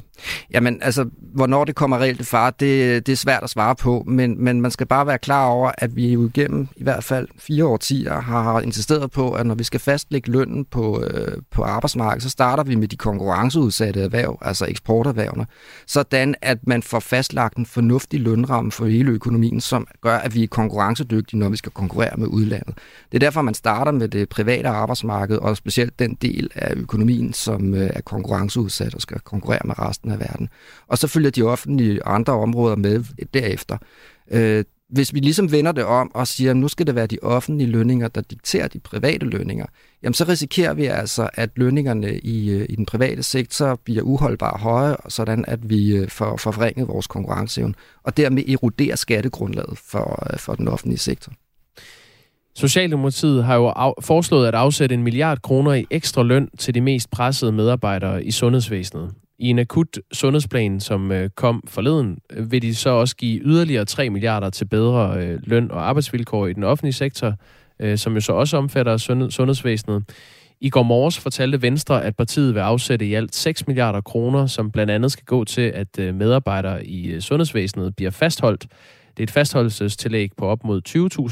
Jamen, altså, hvornår det kommer reelt i far, det, det er svært at svare på, men, men man skal bare være klar over, at vi jo igennem i hvert fald fire årtier har insisteret på, at når vi skal fastlægge lønnen på, øh, på arbejdsmarkedet, så starter vi med de konkurrenceudsatte erhverv, altså eksporterhvervene, sådan at man får fastlagt en fornuftig lønramme for hele økonomien, som gør, at vi er konkurrencedygtige, når vi skal konkurrere med udlandet. Det er derfor, man starter med det private arbejdsmarked, og specielt den del af økonomien, som øh, er konkurrenceudsat og skal konkurrere med resten af verden. Og så følger de offentlige andre områder med derefter. Øh, hvis vi ligesom vender det om og siger, at nu skal det være de offentlige lønninger, der dikterer de private lønninger, jamen så risikerer vi altså, at lønningerne i, øh, i den private sektor bliver uholdbare høje, sådan at vi øh, får forvrænget vores konkurrenceevne, og dermed eroderer skattegrundlaget for, øh, for den offentlige sektor. Socialdemokratiet har jo af, foreslået at afsætte en milliard kroner i ekstra løn til de mest pressede medarbejdere i sundhedsvæsenet. I en akut sundhedsplan, som øh, kom forleden, øh, vil de så også give yderligere 3 milliarder til bedre øh, løn og arbejdsvilkår i den offentlige sektor, øh, som jo så også omfatter sundhed, sundhedsvæsenet. I går morges fortalte Venstre, at partiet vil afsætte i alt 6 milliarder kroner, som blandt andet skal gå til, at øh, medarbejdere i øh, sundhedsvæsenet bliver fastholdt det er et fastholdelsestillæg på op mod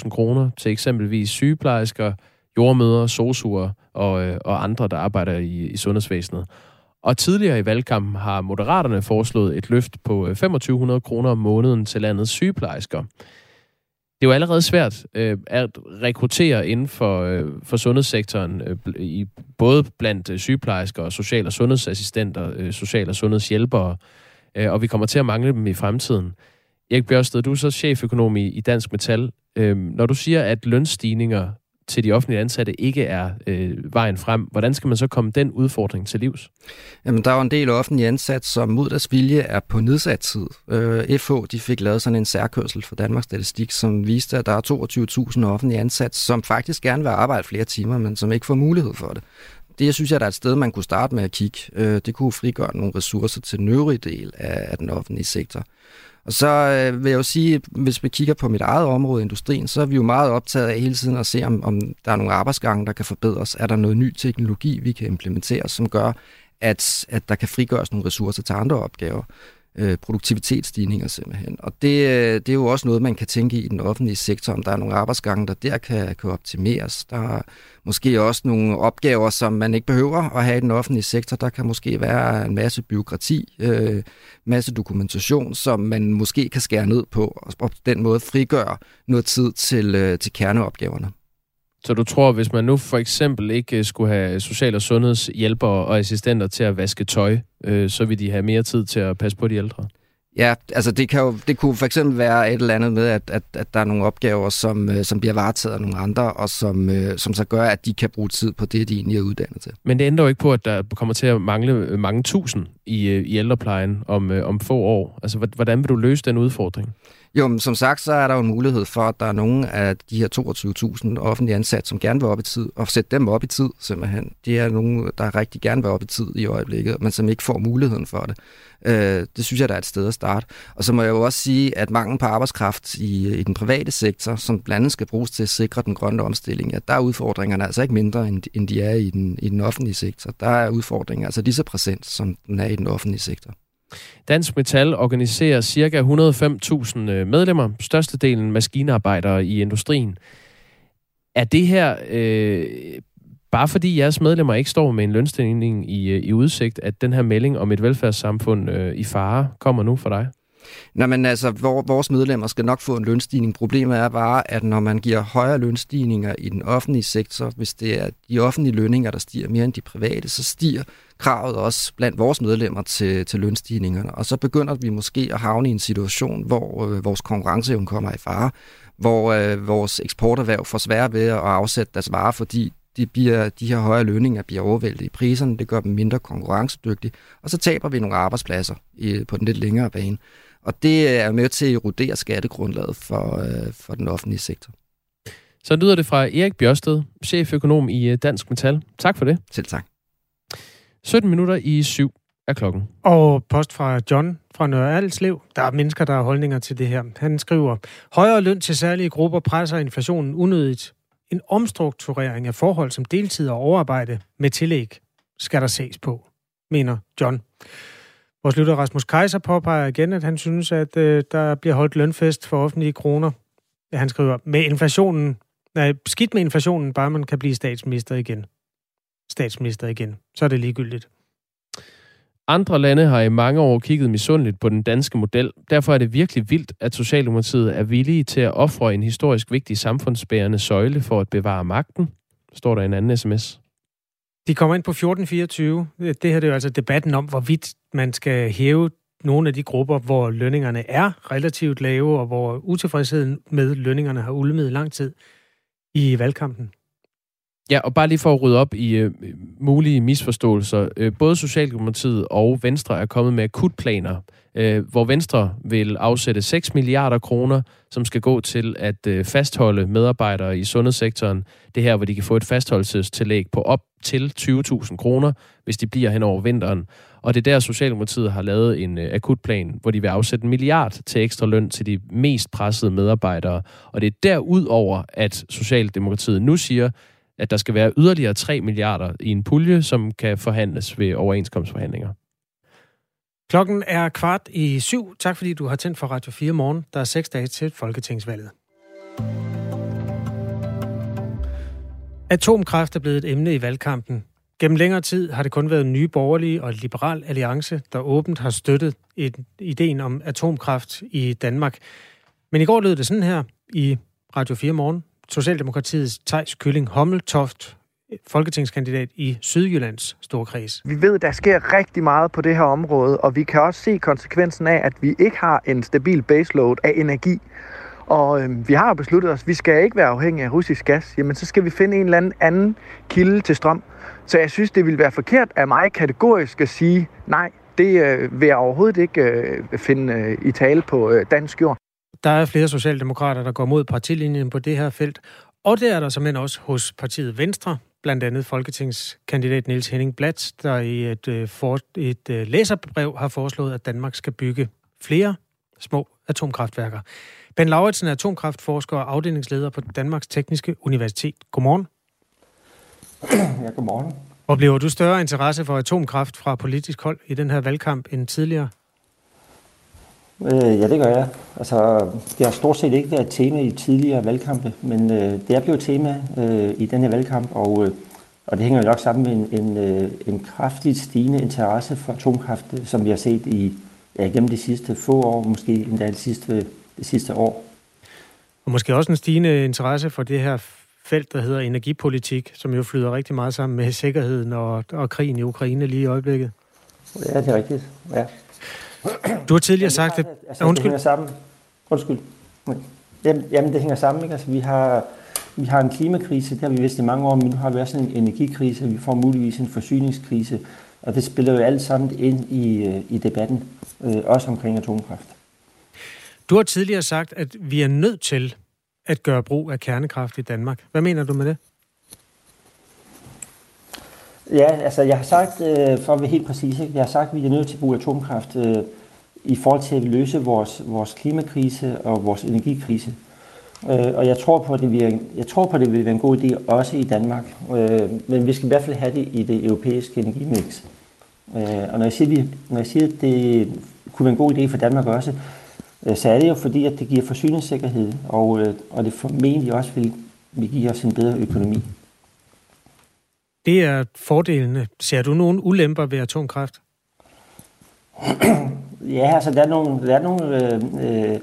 20.000 kroner til eksempelvis sygeplejersker, jordmøder, sosuer og, og andre, der arbejder i, i sundhedsvæsenet. Og tidligere i valgkampen har Moderaterne foreslået et løft på øh, 2500 kroner om måneden til landets sygeplejersker. Det er jo allerede svært øh, at rekruttere inden for, øh, for sundhedssektoren, øh, i, både blandt øh, sygeplejersker og social- og sundhedsassistenter, øh, social- og sundhedshjælpere, øh, og vi kommer til at mangle dem i fremtiden. Erik Bjørsted, du er så cheføkonom i, i Dansk Metal. Øh, når du siger, at lønstigninger til de offentlige ansatte ikke er øh, vejen frem, hvordan skal man så komme den udfordring til livs? Jamen, der er jo en del offentlige ansat, som mod deres vilje er på nedsat tid. Øh, FH de fik lavet sådan en særkørsel for Danmarks Statistik, som viste, at der er 22.000 offentlige ansatte, som faktisk gerne vil arbejde flere timer, men som ikke får mulighed for det. Det, jeg synes, jeg, der er et sted, man kunne starte med at kigge. Øh, det kunne frigøre nogle ressourcer til den øvrige del af, af den offentlige sektor. Og så øh, vil jeg jo sige, hvis vi kigger på mit eget område, industrien, så er vi jo meget optaget af hele tiden at se, om, om der er nogle arbejdsgange, der kan forbedres. Er der noget ny teknologi, vi kan implementere, som gør, at, at der kan frigøres nogle ressourcer til andre opgaver øh, produktivitetsstigninger simpelthen. Og det, øh, det er jo også noget, man kan tænke i den offentlige sektor, om der er nogle arbejdsgange, der der kan, kan optimeres. Der er måske også nogle opgaver, som man ikke behøver at have i den offentlige sektor. Der kan måske være en masse byråkrati, øh, masse dokumentation, som man måske kan skære ned på, og på den måde frigøre noget tid til, øh, til kerneopgaverne. Så du tror, hvis man nu for eksempel ikke øh, skulle have social- og sundhedshjælpere og assistenter til at vaske tøj, øh, så vil de have mere tid til at passe på de ældre? Ja, altså det, kan jo, det kunne for eksempel være et eller andet med, at, at, at der er nogle opgaver, som, øh, som bliver varetaget af nogle andre, og som, øh, som så gør, at de kan bruge tid på det, de egentlig er uddannet til. Men det ændrer jo ikke på, at der kommer til at mangle mange tusind i, i ældreplejen om, om få år. Altså, hvordan vil du løse den udfordring? Jo, men som sagt, så er der jo en mulighed for, at der er nogle af de her 22.000 offentlige ansatte, som gerne vil op i tid, og sætte dem op i tid simpelthen. Det er nogen, der rigtig gerne vil op i tid i øjeblikket, men som ikke får muligheden for det. Øh, det synes jeg, der er et sted at starte. Og så må jeg jo også sige, at mangel på arbejdskraft i, i den private sektor, som blandt andet skal bruges til at sikre den grønne omstilling, at der er udfordringerne altså ikke mindre, end, end de er i den, i den offentlige sektor. Der er udfordringer altså lige så præsent, som den er i den offentlige sektor. Dansk Metal organiserer ca. 105.000 øh, medlemmer, størstedelen maskinarbejdere i industrien. Er det her øh, bare fordi jeres medlemmer ikke står med en lønstigning i, øh, i udsigt, at den her melding om et velfærdssamfund øh, i fare kommer nu for dig? Nå, men altså, vores medlemmer skal nok få en lønstigning. Problemet er bare, at når man giver højere lønstigninger i den offentlige sektor, hvis det er de offentlige lønninger, der stiger mere end de private, så stiger kravet også blandt vores medlemmer til, til lønstigningerne. Og så begynder vi måske at havne i en situation, hvor øh, vores konkurrenceevne kommer i fare, hvor øh, vores eksporterhverv får svært ved at afsætte deres varer, fordi de, bliver, de her højere lønninger bliver overvældet i priserne, det gør dem mindre konkurrencedygtige, og så taber vi nogle arbejdspladser i, på den lidt længere bane. Og det er med til at erodere skattegrundlaget for, øh, for den offentlige sektor. Så lyder det fra Erik Bjørsted, cheføkonom i øh, Dansk Metal. Tak for det. Selv tak. 17 minutter i syv er klokken. Og post fra John fra Nørre Alslev. Der er mennesker, der har holdninger til det her. Han skriver, højere løn til særlige grupper presser inflationen unødigt. En omstrukturering af forhold som deltid og overarbejde med tillæg skal der ses på, mener John. Vores lytter Rasmus Kaiser påpeger igen, at han synes, at øh, der bliver holdt lønfest for offentlige kroner. Han skriver, med inflationen, nej, skidt med inflationen, bare man kan blive statsminister igen. Statsminister igen. Så er det ligegyldigt. Andre lande har i mange år kigget misundeligt på den danske model. Derfor er det virkelig vildt, at Socialdemokratiet er villige til at ofre en historisk vigtig samfundsbærende søjle for at bevare magten, står der i en anden sms. De kommer ind på 1424. Det her det er jo altså debatten om, hvorvidt man skal hæve nogle af de grupper, hvor lønningerne er relativt lave, og hvor utilfredsheden med lønningerne har ulmet lang tid i valgkampen. Ja, og bare lige for at rydde op i øh, mulige misforståelser. Øh, både Socialdemokratiet og Venstre er kommet med akutplaner, øh, hvor Venstre vil afsætte 6 milliarder kroner, som skal gå til at øh, fastholde medarbejdere i sundhedssektoren. Det her, hvor de kan få et fastholdelsestillæg på op til 20.000 kroner, hvis de bliver hen over vinteren. Og det er der, Socialdemokratiet har lavet en øh, akutplan, hvor de vil afsætte en milliard til ekstra løn til de mest pressede medarbejdere. Og det er derudover, at Socialdemokratiet nu siger, at der skal være yderligere 3 milliarder i en pulje, som kan forhandles ved overenskomstforhandlinger. Klokken er kvart i syv. Tak fordi du har tændt for Radio 4 morgen. Der er seks dage til Folketingsvalget. Atomkraft er blevet et emne i valgkampen. Gennem længere tid har det kun været Nye Borgerlige og Liberal Alliance, der åbent har støttet et, ideen om atomkraft i Danmark. Men i går lød det sådan her i Radio 4 Morgen. Socialdemokratiets Tejs Kylling Hommeltoft, folketingskandidat i Sydjyllands Storkreds. Vi ved, der sker rigtig meget på det her område, og vi kan også se konsekvensen af, at vi ikke har en stabil baseload af energi. Og øh, vi har besluttet os, at vi skal ikke være afhængige af russisk gas. Jamen, så skal vi finde en eller anden anden kilde til strøm. Så jeg synes, det ville være forkert af mig kategorisk at sige, nej, det øh, vil jeg overhovedet ikke øh, finde øh, i tale på øh, dansk jord. Der er flere socialdemokrater, der går mod partilinjen på det her felt, og det er der som også hos partiet Venstre, blandt andet folketingskandidat Niels Henning Blats, der i et, øh, for, et øh, læserbrev har foreslået, at Danmark skal bygge flere små atomkraftværker. Ben Lauritsen er atomkraftforsker og afdelingsleder på Danmarks Tekniske Universitet. Godmorgen. Ja, godmorgen. Oplever du større interesse for atomkraft fra politisk hold i den her valgkamp end tidligere? Øh, ja, det gør jeg. Altså, det har stort set ikke været et tema i tidligere valgkampe, men øh, det er blevet tema øh, i den her valgkamp, og, øh, og det hænger jo nok sammen med en, en, øh, en kraftigt stigende interesse for atomkraft, som vi har set i ja, gennem de sidste få år, måske endda det sidste, det sidste år. Og måske også en stigende interesse for det her felt, der hedder energipolitik, som jo flyder rigtig meget sammen med sikkerheden og, og krigen i Ukraine lige i øjeblikket. Ja, det er rigtigt. Ja. Du har tidligere sagt, at... Altså, undskyld. Det hænger sammen. Undskyld. Jamen, jamen, det hænger sammen. Ikke? Altså, vi har, vi har en klimakrise, det har vi vidst i mange år, men nu har vi også en energikrise, vi får muligvis en forsyningskrise, og det spiller jo alt sammen ind i, øh, i debatten, øh, også omkring atomkraft. Du har tidligere sagt, at vi er nødt til at gøre brug af kernekraft i Danmark. Hvad mener du med det? Ja, altså jeg har sagt, øh, for at være helt præcis, ikke? jeg har sagt, at vi er nødt til at bruge atomkraft øh, i forhold til at løse vores, vores klimakrise og vores energikrise. Øh, og jeg tror på, at det vil, jeg tror på, at det vil være en god idé også i Danmark. Øh, men vi skal i hvert fald have det i det europæiske energimix. Øh, og når jeg, siger, når jeg siger, at det kunne være en god idé for Danmark også, øh, så er det jo fordi, at det giver forsyningssikkerhed, og, øh, og det formentlig også vil, vil give os en bedre økonomi. Det er fordelene. Ser du nogen ulemper ved atomkraft? [CLEARS THROAT] ja, altså der er nogle, der er nogle, øh, øh,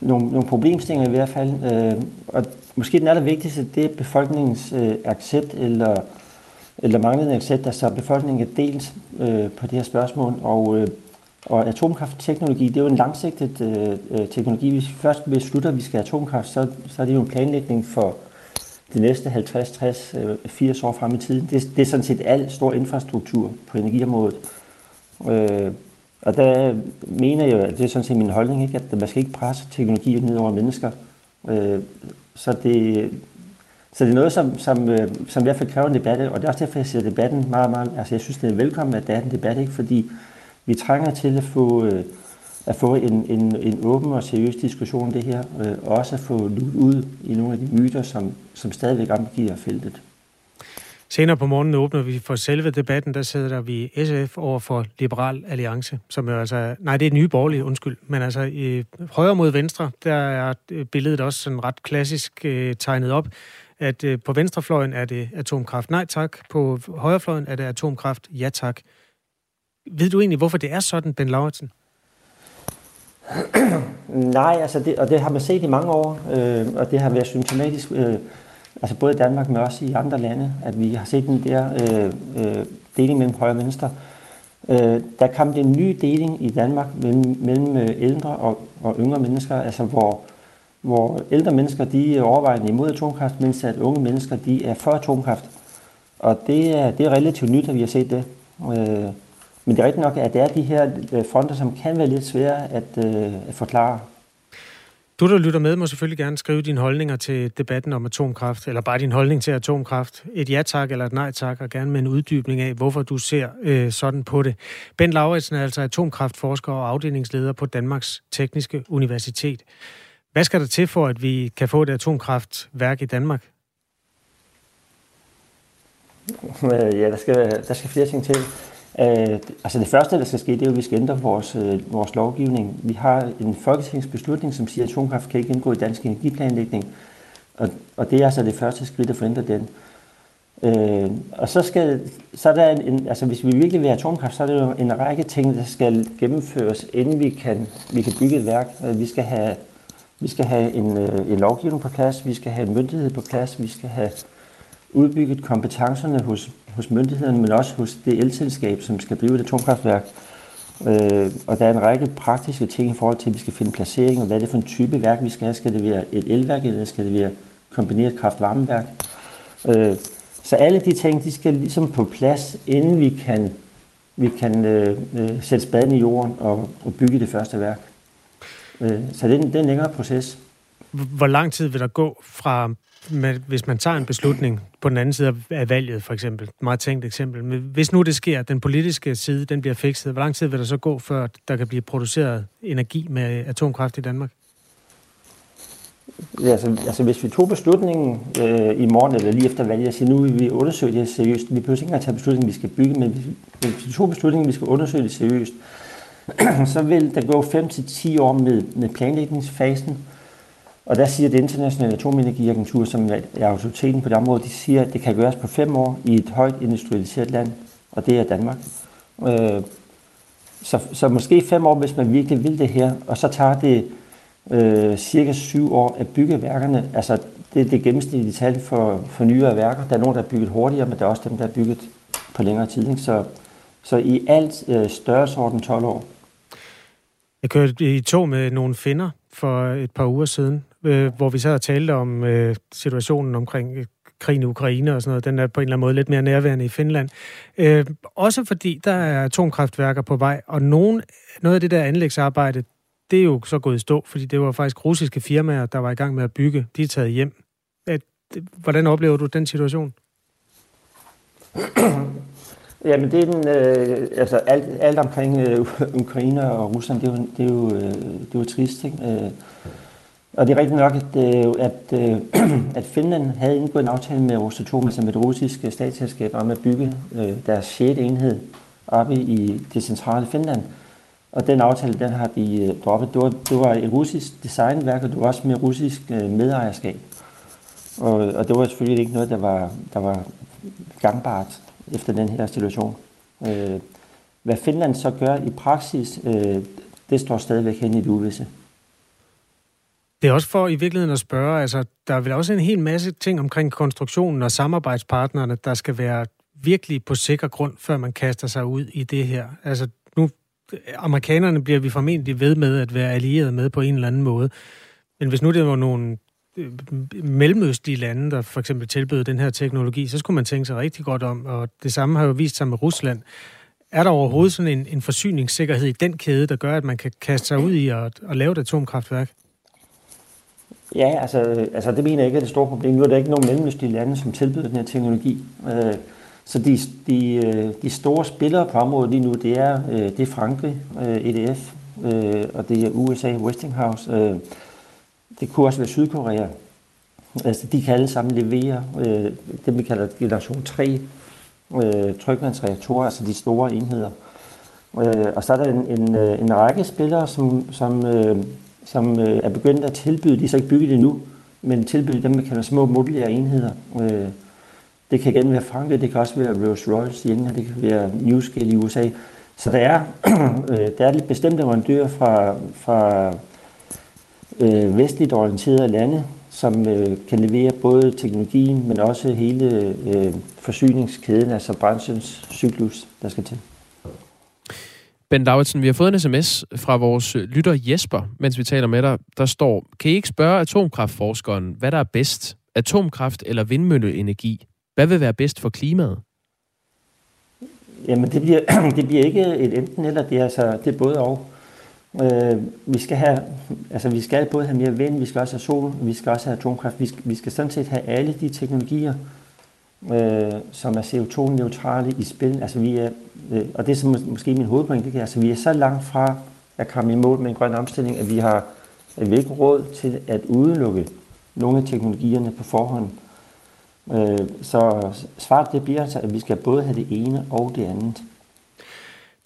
nogle, nogle problemstillinger i hvert fald. Øh, og måske den allervigtigste, det er befolkningens øh, accept eller, eller manglende accept. Altså befolkningen er delt øh, på det her spørgsmål. Og, øh, og atomkraftteknologi, det er jo en langsigtet øh, øh teknologi. Hvis vi først beslutter, at vi skal have atomkraft, så, så er det jo en planlægning for de næste 50, 60, 80 år frem i tiden. Det, det er sådan set al stor infrastruktur på energiområdet. Øh, og der mener jeg, at det er sådan set min holdning, ikke, at man skal ikke presse teknologi ned over mennesker. Øh, så, det, så det er noget, som, som, øh, som i hvert fald kræver en debat, og det er også derfor, jeg siger debatten meget, meget, altså jeg synes, det er velkommen, at der er en debat, ikke, fordi vi trænger til at få, øh, at få en, en, en åben og seriøs diskussion om det her, øh, og også at få luet ud i nogle af de myter, som, som stadigvæk omgiver feltet. Senere på morgenen åbner vi for selve debatten, der sidder der vi SF over for Liberal Alliance, som jo altså, nej, det er nye borgerlige, undskyld, men altså i højre mod venstre, der er øh, billedet også sådan ret klassisk øh, tegnet op, at øh, på venstrefløjen er det atomkraft, nej tak, på højrefløjen er det atomkraft, ja tak. Ved du egentlig, hvorfor det er sådan, Ben Lauritsen? [CLEARS THROAT] Nej, altså det, og det har man set i mange år, øh, og det har været symptomatisk, øh, altså både i Danmark, men også i andre lande, at vi har set den der øh, øh, deling mellem højre og venstre. Øh, der kom en ny deling i Danmark mellem, mellem øh, ældre og, og yngre mennesker, altså hvor, hvor ældre mennesker de er overvejende imod atomkraft, mens at unge mennesker de er for atomkraft. Og det er, det er relativt nyt, at vi har set det. Øh, men det er rigtigt nok, at det er de her øh, fronter, som kan være lidt svære at, øh, at forklare. Du, der lytter med, må selvfølgelig gerne skrive dine holdninger til debatten om atomkraft, eller bare din holdning til atomkraft. Et ja tak eller et nej tak, og gerne med en uddybning af, hvorfor du ser øh, sådan på det. Ben Lauritsen er altså atomkraftforsker og afdelingsleder på Danmarks Tekniske Universitet. Hvad skal der til for, at vi kan få et atomkraftværk i Danmark? Ja, der skal, der skal flere ting til. Øh, altså det første, der skal ske, det er jo, at vi skal ændre vores, øh, vores lovgivning. Vi har en folketingsbeslutning, som siger, at atomkraft kan ikke indgå i dansk energiplanlægning. Og, og det er altså det første skridt at forændre den. Øh, og så, skal, så er der en, en, altså hvis vi virkelig vil have atomkraft, så er der jo en række ting, der skal gennemføres, inden vi kan, vi kan bygge et værk. Øh, vi skal have, vi skal have en, øh, en lovgivning på plads, vi skal have en myndighed på plads, vi skal have udbygget kompetencerne hos, hos myndighederne, men også hos det elselskab, som skal drive et atomkraftværk. Øh, og der er en række praktiske ting i forhold til, at vi skal finde placering, og hvad er det for en type værk, vi skal have. Skal det være et elværk, eller skal det være kombineret kraft-varmeværk? Øh, så alle de ting, de skal ligesom på plads, inden vi kan, vi kan øh, øh, sætte spaden i jorden og, og bygge det første værk. Øh, så det er, en, det er en længere proces. Hvor lang tid vil der gå fra, med, hvis man tager en beslutning på den anden side af valget, for eksempel, et meget tænkt eksempel, men hvis nu det sker, den politiske side, den bliver fikset, hvor lang tid vil der så gå, før der kan blive produceret energi med atomkraft i Danmark? Ja, altså, altså hvis vi tog beslutningen øh, i morgen eller lige efter valget, og siger, nu vil vi undersøge det seriøst, vi behøver ikke engang tage beslutningen, vi skal bygge, men hvis, hvis vi tog beslutningen, vi skal undersøge det seriøst, [CLEARS THROAT] så vil der gå 5-10 år med, med planlægningsfasen, og der siger det internationale atomenergiagentur, som er autoriteten på det område, de siger, at det kan gøres på 5 år i et højt industrialiseret land, og det er Danmark. Øh, så, så måske 5 år, hvis man virkelig vil det her, og så tager det øh, cirka syv år at bygge værkerne. Altså, det er det gennemsnitlige tal for, for nyere værker. Der er nogen, der er bygget hurtigere, men der er også dem, der er bygget på længere tid. Ikke? Så, så i alt øh, størrelsesorden 12 år. Jeg kørte i tog med nogle finder for et par uger siden, øh, hvor vi så og talte om øh, situationen omkring øh, krigen i Ukraine og sådan noget. Den er på en eller anden måde lidt mere nærværende i Finland. Øh, også fordi der er atomkraftværker på vej, og nogen, noget af det der anlægsarbejde, det er jo så gået i stå, fordi det var faktisk russiske firmaer, der var i gang med at bygge. De er taget hjem. Hvordan oplever du den situation? [CLEARS THROAT] Jamen det er den, øh, altså alt, alt omkring øh, Ukraine og Rusland, det er jo, det er jo, øh, det er jo trist. Ikke? Øh, og det er rigtigt nok, at, øh, at, øh, [CLEARS THROAT] at Finland havde indgået en aftale med Rosatom, altså med det russiske øh, statsselskab, om at bygge deres 6. enhed oppe i det centrale Finland. Og den aftale, den har de droppet. Det var, det var et russisk designværk, og det var også med russisk medejerskab. Og, og det var selvfølgelig ikke noget, der var, der var gangbart efter den her situation. Hvad Finland så gør i praksis, det står stadigvæk hen i det uvisse. Det er også for i virkeligheden at spørge, altså der er vel også en hel masse ting omkring konstruktionen og samarbejdspartnerne, der skal være virkelig på sikker grund, før man kaster sig ud i det her. Altså nu amerikanerne bliver vi formentlig ved med at være allieret med på en eller anden måde. Men hvis nu det var nogle øh, mellemøstlige lande, der for eksempel tilbød den her teknologi, så skulle man tænke sig rigtig godt om, og det samme har jo vist sig med Rusland. Er der overhovedet sådan en, en forsyningssikkerhed i den kæde, der gør, at man kan kaste sig ud i at, at lave et atomkraftværk? Ja, altså, altså det mener jeg ikke er det store problem. Nu er der ikke nogen mellemøstlige lande, som tilbyder den her teknologi. Øh, så de, de, øh, de store spillere på området lige nu, det er, øh, det er Frankrig, øh, EDF, og det er USA, Westinghouse. Det kunne også være Sydkorea. Altså, de kan alle sammen levere det, vi kalder generation 3 trykvandsreaktorer, altså de store enheder. Og så er der en, en, en række spillere, som, som som øh, er begyndt at tilbyde, de er så ikke bygget endnu, men tilbyde dem, man kalder små modulære enheder. Øh, det kan igen være Frankrig, det kan også være Rolls-Royce i England, det kan være Newscale i USA. Så der er, [CLEARS THROAT] øh, der er lidt bestemte leverandører fra, fra øh, vestligt orienterede lande, som øh, kan levere både teknologien, men også hele øh, forsyningskæden, altså branchens cyklus, der skal til. Ben Lauritsen, vi har fået en sms fra vores øh, lytter Jesper, mens vi taler med dig. Der står, kan I ikke spørge atomkraftforskeren, hvad der er bedst? Atomkraft eller vindmølleenergi? Hvad vil være bedst for klimaet? Jamen, det bliver, [CLEARS THROAT] det bliver ikke et enten eller, det er, altså, det er både og. Øh, vi skal have, altså vi skal både have mere vind, vi skal også have sol, vi skal også have atomkraft. Vi skal, vi skal sådan set have alle de teknologier, øh, som er CO2-neutrale i spil. Altså vi er, øh, og det er som måske min hovedpoint, det er, altså vi er så langt fra at komme i mål med en grøn omstilling, at vi har at vi ikke råd til at udelukke nogle af teknologierne på forhånd. Øh, så svaret det bliver altså, at vi skal både have det ene og det andet.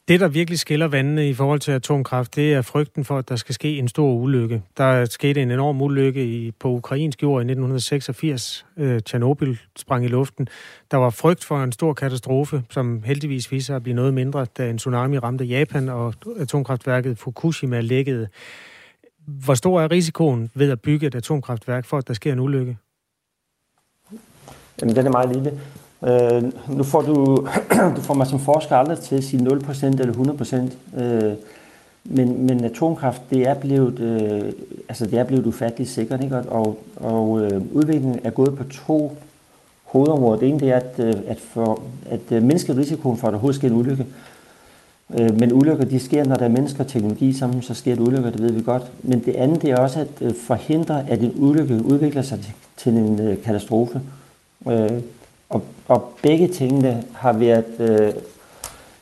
Det, der virkelig skiller vandene i forhold til atomkraft, det er frygten for, at der skal ske en stor ulykke. Der skete en enorm ulykke i, på ukrainsk jord i 1986. Øh, Tjernobyl sprang i luften. Der var frygt for en stor katastrofe, som heldigvis viser sig at blive noget mindre, da en tsunami ramte Japan, og atomkraftværket Fukushima lækkede. Hvor stor er risikoen ved at bygge et atomkraftværk for, at der sker en ulykke? Jamen, den er meget lille. Øh, nu får du, [CLEARS THROAT] du får mig som forsker aldrig til at sige 0% eller 100%. Øh, men, men atomkraft, det er blevet, øh, altså det er blevet ufatteligt sikkert, ikke? og, og øh, udviklingen er gået på to hovedområder. Det ene det er at, øh, at, for, at øh, mindske risikoen for, at der overhovedet sker en ulykke. Øh, men ulykker, de sker, når der er mennesker og teknologi sammen, så sker det ulykker, det ved vi godt. Men det andet, det er også at øh, forhindre, at en ulykke udvikler sig til, til en øh, katastrofe. Øh, og, og begge tingene har været øh,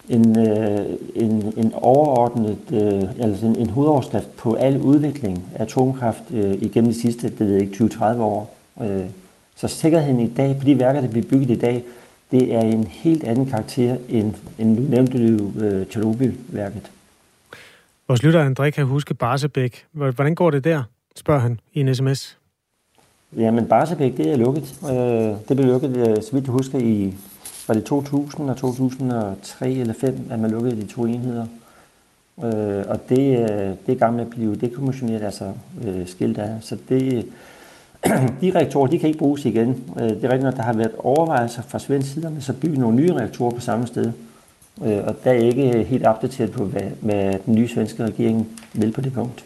en, øh, en, en overordnet, øh, altså en, en hovedoverskrift på al udvikling af atomkraft øh, igennem de sidste, det ved ikke, 20-30 år. Øh, så sikkerheden i dag, på de værker, der bliver bygget i dag, det er en helt anden karakter, end, end du nævnte du øh, Tjernobyl-værket. Vores lytter André kan huske Barsebæk. Hvordan går det der, spørger han i en sms. Jamen, Barsebæk, det er lukket. Øh, det blev lukket, øh, så vidt du husker, i var det 2000 og 2003 eller 5, at man lukkede de to enheder. Øh, og det, øh, det er gammelt at blive dekommissioneret, altså øh, skilt af. Så det, [CLEARS THROAT] de reaktorer, de kan ikke bruges igen. Øh, det er rigtigt, at der har været overvejelser fra svensk side, så bygge nogle nye reaktorer på samme sted. Øh, og der er ikke helt opdateret på, hvad, hvad den nye svenske regering vil på det punkt.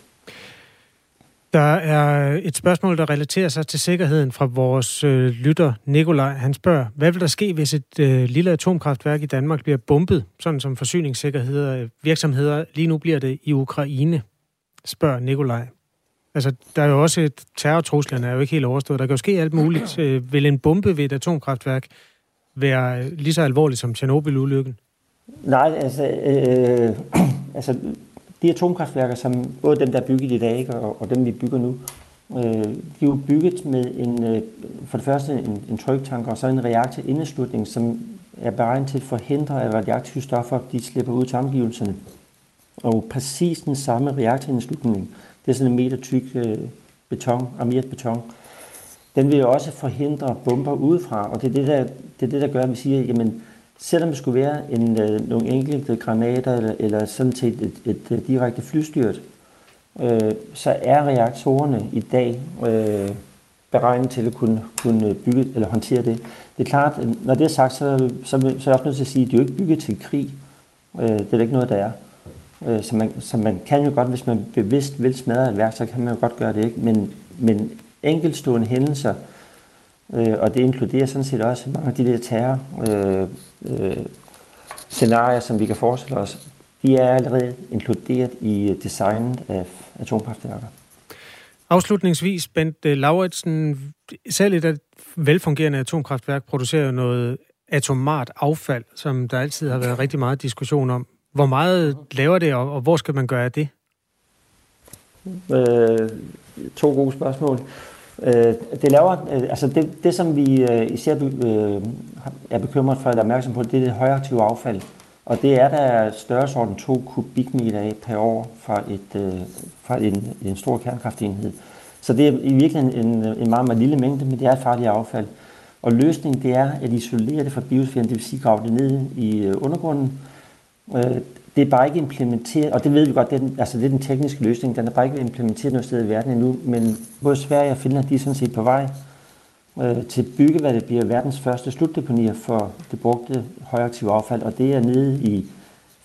Der er et spørgsmål, der relaterer sig til sikkerheden fra vores øh, lytter Nikolaj. Han spørger, hvad vil der ske, hvis et øh, lille atomkraftværk i Danmark bliver bombet, sådan som forsyningssikkerheder virksomheder lige nu bliver det i Ukraine? Spørger Nikolaj. Altså, der er jo også et terrortruslerne er jo ikke helt overstået. Der kan jo ske alt muligt. Øh, vil en bombe ved et atomkraftværk være øh, lige så alvorligt som Tjernobyl-ulykken? Nej, altså, øh, [CLEARS THROAT] altså de atomkraftværker, som både dem, der er bygget i dag, og, og dem, vi bygger nu, øh, de er jo bygget med en, øh, for det første en, en tryktank, og så en reaktorindeslutning, som er beregnet til at forhindre, at radioaktive stoffer de slipper ud til omgivelserne. Og præcis den samme reaktorindeslutning, det er sådan en meter tyk øh, beton, armeret beton, den vil jo også forhindre bomber udefra, og det er det, der, det, er det, der gør, at vi siger, jamen, Selvom det skulle være en, øh, nogle enkelte granater eller, eller sådan set et, et, et, direkte flystyrt, øh, så er reaktorerne i dag øh, beregnet til at kunne, kunne bygge eller håndtere det. Det er klart, når det er sagt, så, så, så er jeg også nødt til at sige, at de er jo ikke bygget til krig. Øh, det er ikke noget, der er. Øh, så, man, så man kan jo godt, hvis man bevidst vil smadre et værk, så kan man jo godt gøre det. ikke. Men, men enkeltstående hændelser, øh, og det inkluderer sådan set også mange af de der terror, øh, øh, scenarier, som vi kan forestille os, de er allerede inkluderet i designet af atomkraftværker. Afslutningsvis, Bent øh, Lauritsen, selv et velfungerende atomkraftværk producerer jo noget atomart affald, som der altid har været rigtig meget diskussion om. Hvor meget laver det, og hvor skal man gøre af det? Øh, to gode spørgsmål. Øh, det laver, øh, altså det, det som vi øh, især er bekymret for, eller er opmærksom på, det er det højaktive affald. Og det er der størrelsesorden 2 kubikmeter af per år fra, et, fra en, en stor kernekraftenhed. Så det er i virkeligheden en, en meget, meget lille mængde, men det er et farligt affald. Og løsningen det er at isolere det fra biosfæren, det vil sige grave det ned i undergrunden. Det er bare ikke implementeret, og det ved vi godt, det er, den, altså det er den tekniske løsning, den er bare ikke implementeret noget sted i verden endnu, men både Sverige og Finland, de er sådan set på vej øh, til at bygge, hvad det bliver verdens første slutdeponier for det brugte højaktive affald, og det er nede i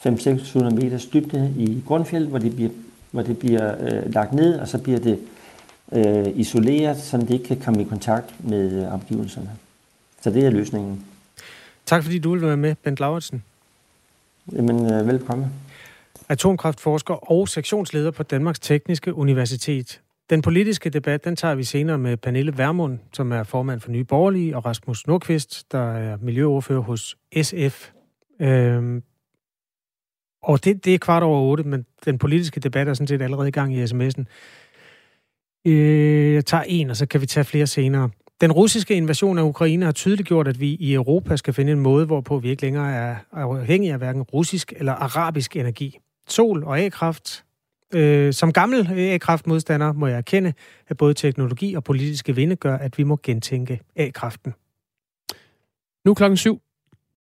500-600 meters dybde i Grundfjeld, hvor det bliver, hvor det bliver øh, lagt ned, og så bliver det øh, isoleret, så det ikke kan komme i kontakt med øh, omgivelserne. Så det er løsningen. Tak fordi du ville være med, Bent Lauritsen. Jamen, øh, velkommen. Atomkraftforsker og sektionsleder på Danmarks Tekniske Universitet. Den politiske debat, den tager vi senere med Pernille Vermund, som er formand for Nye Borgerlige, og Rasmus Nordqvist, der er miljøordfører hos SF. Øhm, og det, det er kvart over otte, men den politiske debat er sådan set allerede i gang i sms'en. Øh, jeg tager en, og så kan vi tage flere senere. Den russiske invasion af Ukraine har tydeligt gjort, at vi i Europa skal finde en måde, hvorpå vi ikke længere er afhængige af hverken russisk eller arabisk energi. Sol og A-kraft. Øh, som gammel A-kraftmodstander må jeg erkende, at både teknologi og politiske vinde gør, at vi må gentænke A-kraften. Nu klokken syv.